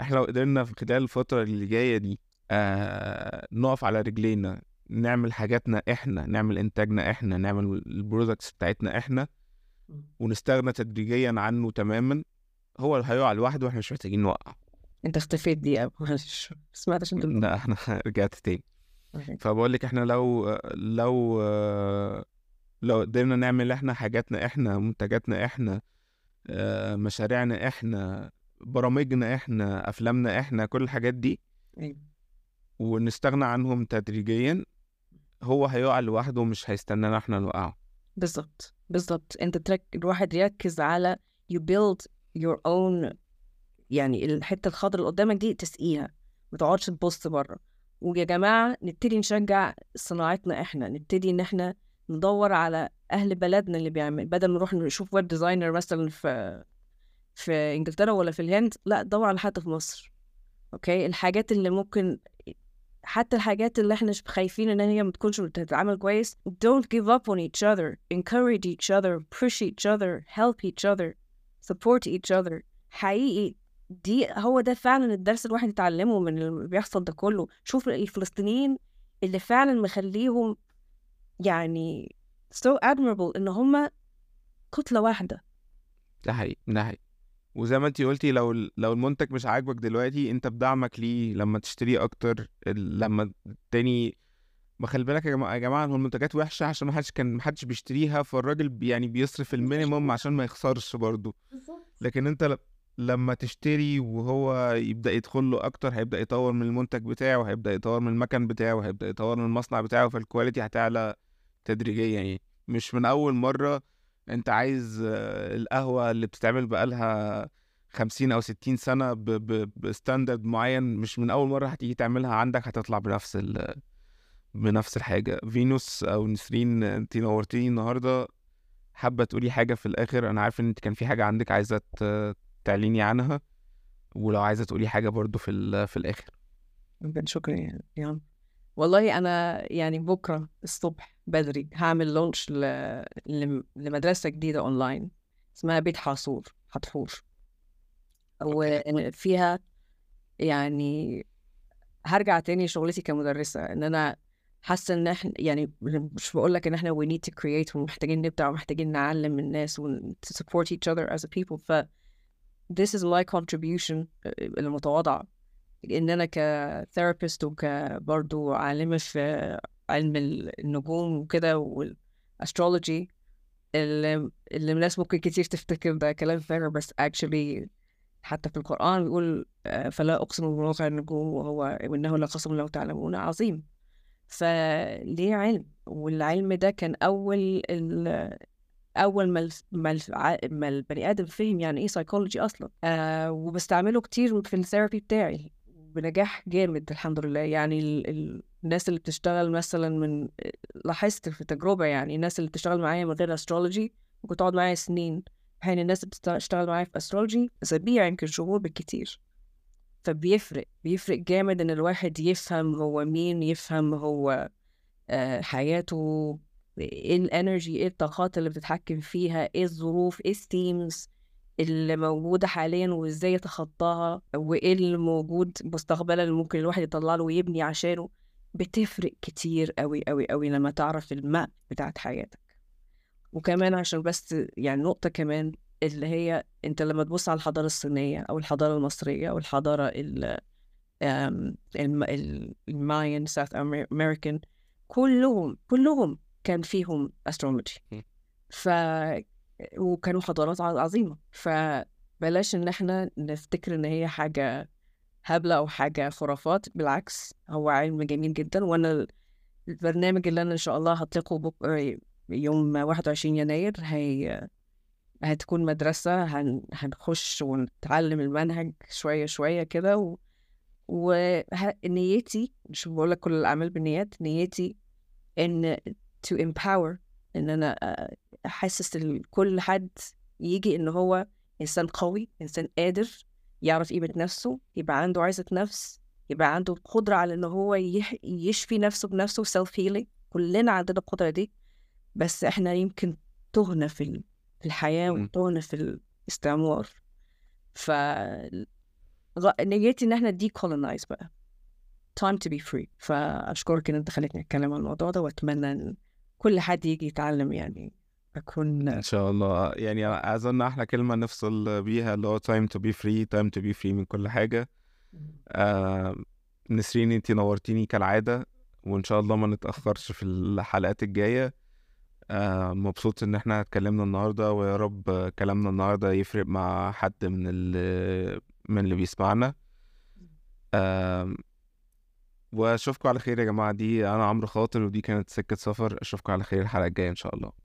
إحنا لو قدرنا في خلال الفترة اللي جاية دي آه نقف على رجلينا نعمل حاجاتنا إحنا نعمل إنتاجنا إحنا نعمل البرودكتس بتاعتنا إحنا ونستغنى تدريجيا عنه تماما هو اللي هيقع لوحده وإحنا مش محتاجين نوقع انت اختفيت دقيقة معلش. سمعت عشان تقول لا إحنا رجعت تاني. فبقول لك إحنا لو لو لو قدرنا نعمل إحنا حاجاتنا إحنا منتجاتنا إحنا آه، مشاريعنا إحنا برامجنا إحنا افلامنا إحنا كل الحاجات دي أيوة. ونستغنى عنهم تدريجيا هو هيقع لوحده ومش هيستنانا إحنا نوقعه. بالظبط. بالظبط. انت ترك الواحد يركز على you build your own يعني الحتة الخضراء اللي قدامك دي تسقيها ما تقعدش تبص بره. ويا جماعة نبتدي نشجع صناعتنا إحنا نبتدي إن إحنا ندور على أهل بلدنا اللي بيعمل بدل ما نروح نشوف web designer مثلا في في إنجلترا ولا في الهند لأ دور على حد في مصر. okay؟ الحاجات اللي ممكن حتى الحاجات اللي إحنا خايفين إن هي ما تكونش بتتعمل كويس don't give up on each other encourage each other push each other help each other support each other. حقيقي دي هو ده فعلا الدرس الواحد يتعلمه من اللي بيحصل ده كله. شوف الفلسطينيين اللي فعلا مخليهم يعني so admirable إن هم كتلة واحدة. ده حقيقي ده حقيقي. وزي ما انتي قلتي لو لو المنتج مش عاجبك دلوقتي انت بدعمك ليه لما تشتريه أكتر؟ لما تاني ما خلي بالك يا جماعة يا جماعة هو المنتجات وحشة عشان ما حدش كان ما حدش بيشتريها فالراجل يعني بيصرف ال minimum عشان ما يخسرش برضه. لكن انت لما تشتري وهو يبدأ يدخل له أكتر هيبدأ يطور من المنتج بتاعه هيبدأ يطور من المكن بتاعه هيبدأ يطور من المصنع بتاعه فال quality هتعلى تدريجيا. يعني مش من أول مرة أنت عايز آه، القهوة اللي بتتعمل بقالها خمسين أو ستين سنة بستاندرد معين مش من أول مرة هتيجي تعملها عندك هتطلع بنفس ال بنفس الحاجة. فينوس أو نسرين أنت نورتيني النهاردة حابة تقولي حاجة في الآخر؟ أنا عارف إن أنت كان في حاجة عندك عايزة تعليني عنها ولو عايزة تقولي حاجة برضو في في الآخر. بجد شكرا يا يا والله أنا يعني بكرة الصبح بدري هعمل لونش ل... ل... لمدرسة جديدة أونلاين اسمها بيت حاصور حتحور. وفيها يعني هرجع تاني شغلتي كمدرسة إن أنا حاسة إن إحنا يعني مش بقول لك إن إحنا we need to create ومحتاجين نبدع ومحتاجين نعلم الناس و to support each other as a people. ف this is my contribution المتواضعة. إن أنا ك therapist وكبرضو عالمة في علم النجوم وكده وال astrology اللي, اللي الناس ممكن كتير تفتكر ده كلام فارغ بس actually حتى في القرآن بيقول آه، فلا أقسم بمواقع النجوم وهو وإنه لقسم لو تعلمون عظيم. فليه علم؟ والعلم ده كان أول ال أول ما ما ما البني آدم فهم يعني إيه سايكولوجي أصلا آه وبستعمله كتير في ال therapy بتاعي بنجاح جامد الحمد لله. يعني ال... ال... الناس اللي بتشتغل مثلا من لاحظت في تجربة يعني الناس اللي بتشتغل معايا من غير astrology ممكن تقعد معايا سنين. حين الناس اللي بتشتغل معايا في astrology أسابيع يمكن شهور بالكتير. فبيفرق بيفرق جامد إن الواحد يفهم هو مين يفهم هو آه، حياته إيه ال energy إيه الطاقات اللي بتتحكم فيها إيه الظروف إيه ال themes اللي موجودة حاليا وإزاي يتخطاها وإيه اللي موجود مستقبلا اللي ممكن الواحد يطلع له ويبني عشانه. بتفرق كتير قوي قوي قوي لما تعرف ال map بتاعت حياتك. وكمان عشان بس يعني نقطة كمان اللي هي أنت لما تبص على الحضارة الصينية أو الحضارة المصرية أو الحضارة ال ال Mayan South American كلهم كلهم كان فيهم astrology م. ف وكانوا حضارات ع- عظيمة. فبلاش إن إحنا نفتكر إن هي حاجة هبلة أو حاجة خرافات. بالعكس هو علم جميل جدا. وأنا ال- البرنامج اللي أنا إن شاء الله هطلقه بك... يوم 21 يناير هي هتكون مدرسة. هن... هنخش ونتعلم المنهج شوية شوية كده. و... ونيتي مش بقول لك كل الأعمال بالنيات نيتي إن to empower أ- أحسس ال- كل حد يجي إن هو إنسان قوي إنسان قادر يعرف قيمة نفسه يبقى عنده عزة نفس يبقى عنده قدرة على إن هو. يشفي نفسه بنفسه self healing كلنا عندنا القدرة دي بس إحنا يمكن تهنا في ال- في الحياة مم. وتهنا في الاستعمار ف نيتي إن إحنا دي colonize بقى time to be free فأشكرك إن أنت خليتني أتكلم عن الموضوع ده وأتمنى إن كل حد يجي يتعلم يعني أكون إن شاء الله. يعني أظن أحلى كلمة نفصل بيها اللي هو time to be free time to be free من كل حاجة. آه نسرين انتي نورتيني كالعادة وإن شاء الله ما نتأخرش في الحلقات الجاية. آه مبسوط إن إحنا اتكلمنا النهاردة ويا رب كلامنا النهاردة يفرق مع حد من اللي من اللي بيسمعنا. آه وأشوفكم على خير يا جماعة. دي أنا عمرو خاطر ودي كانت سكة سفر. أشوفكم على خير الحلقة الجاية إن شاء الله.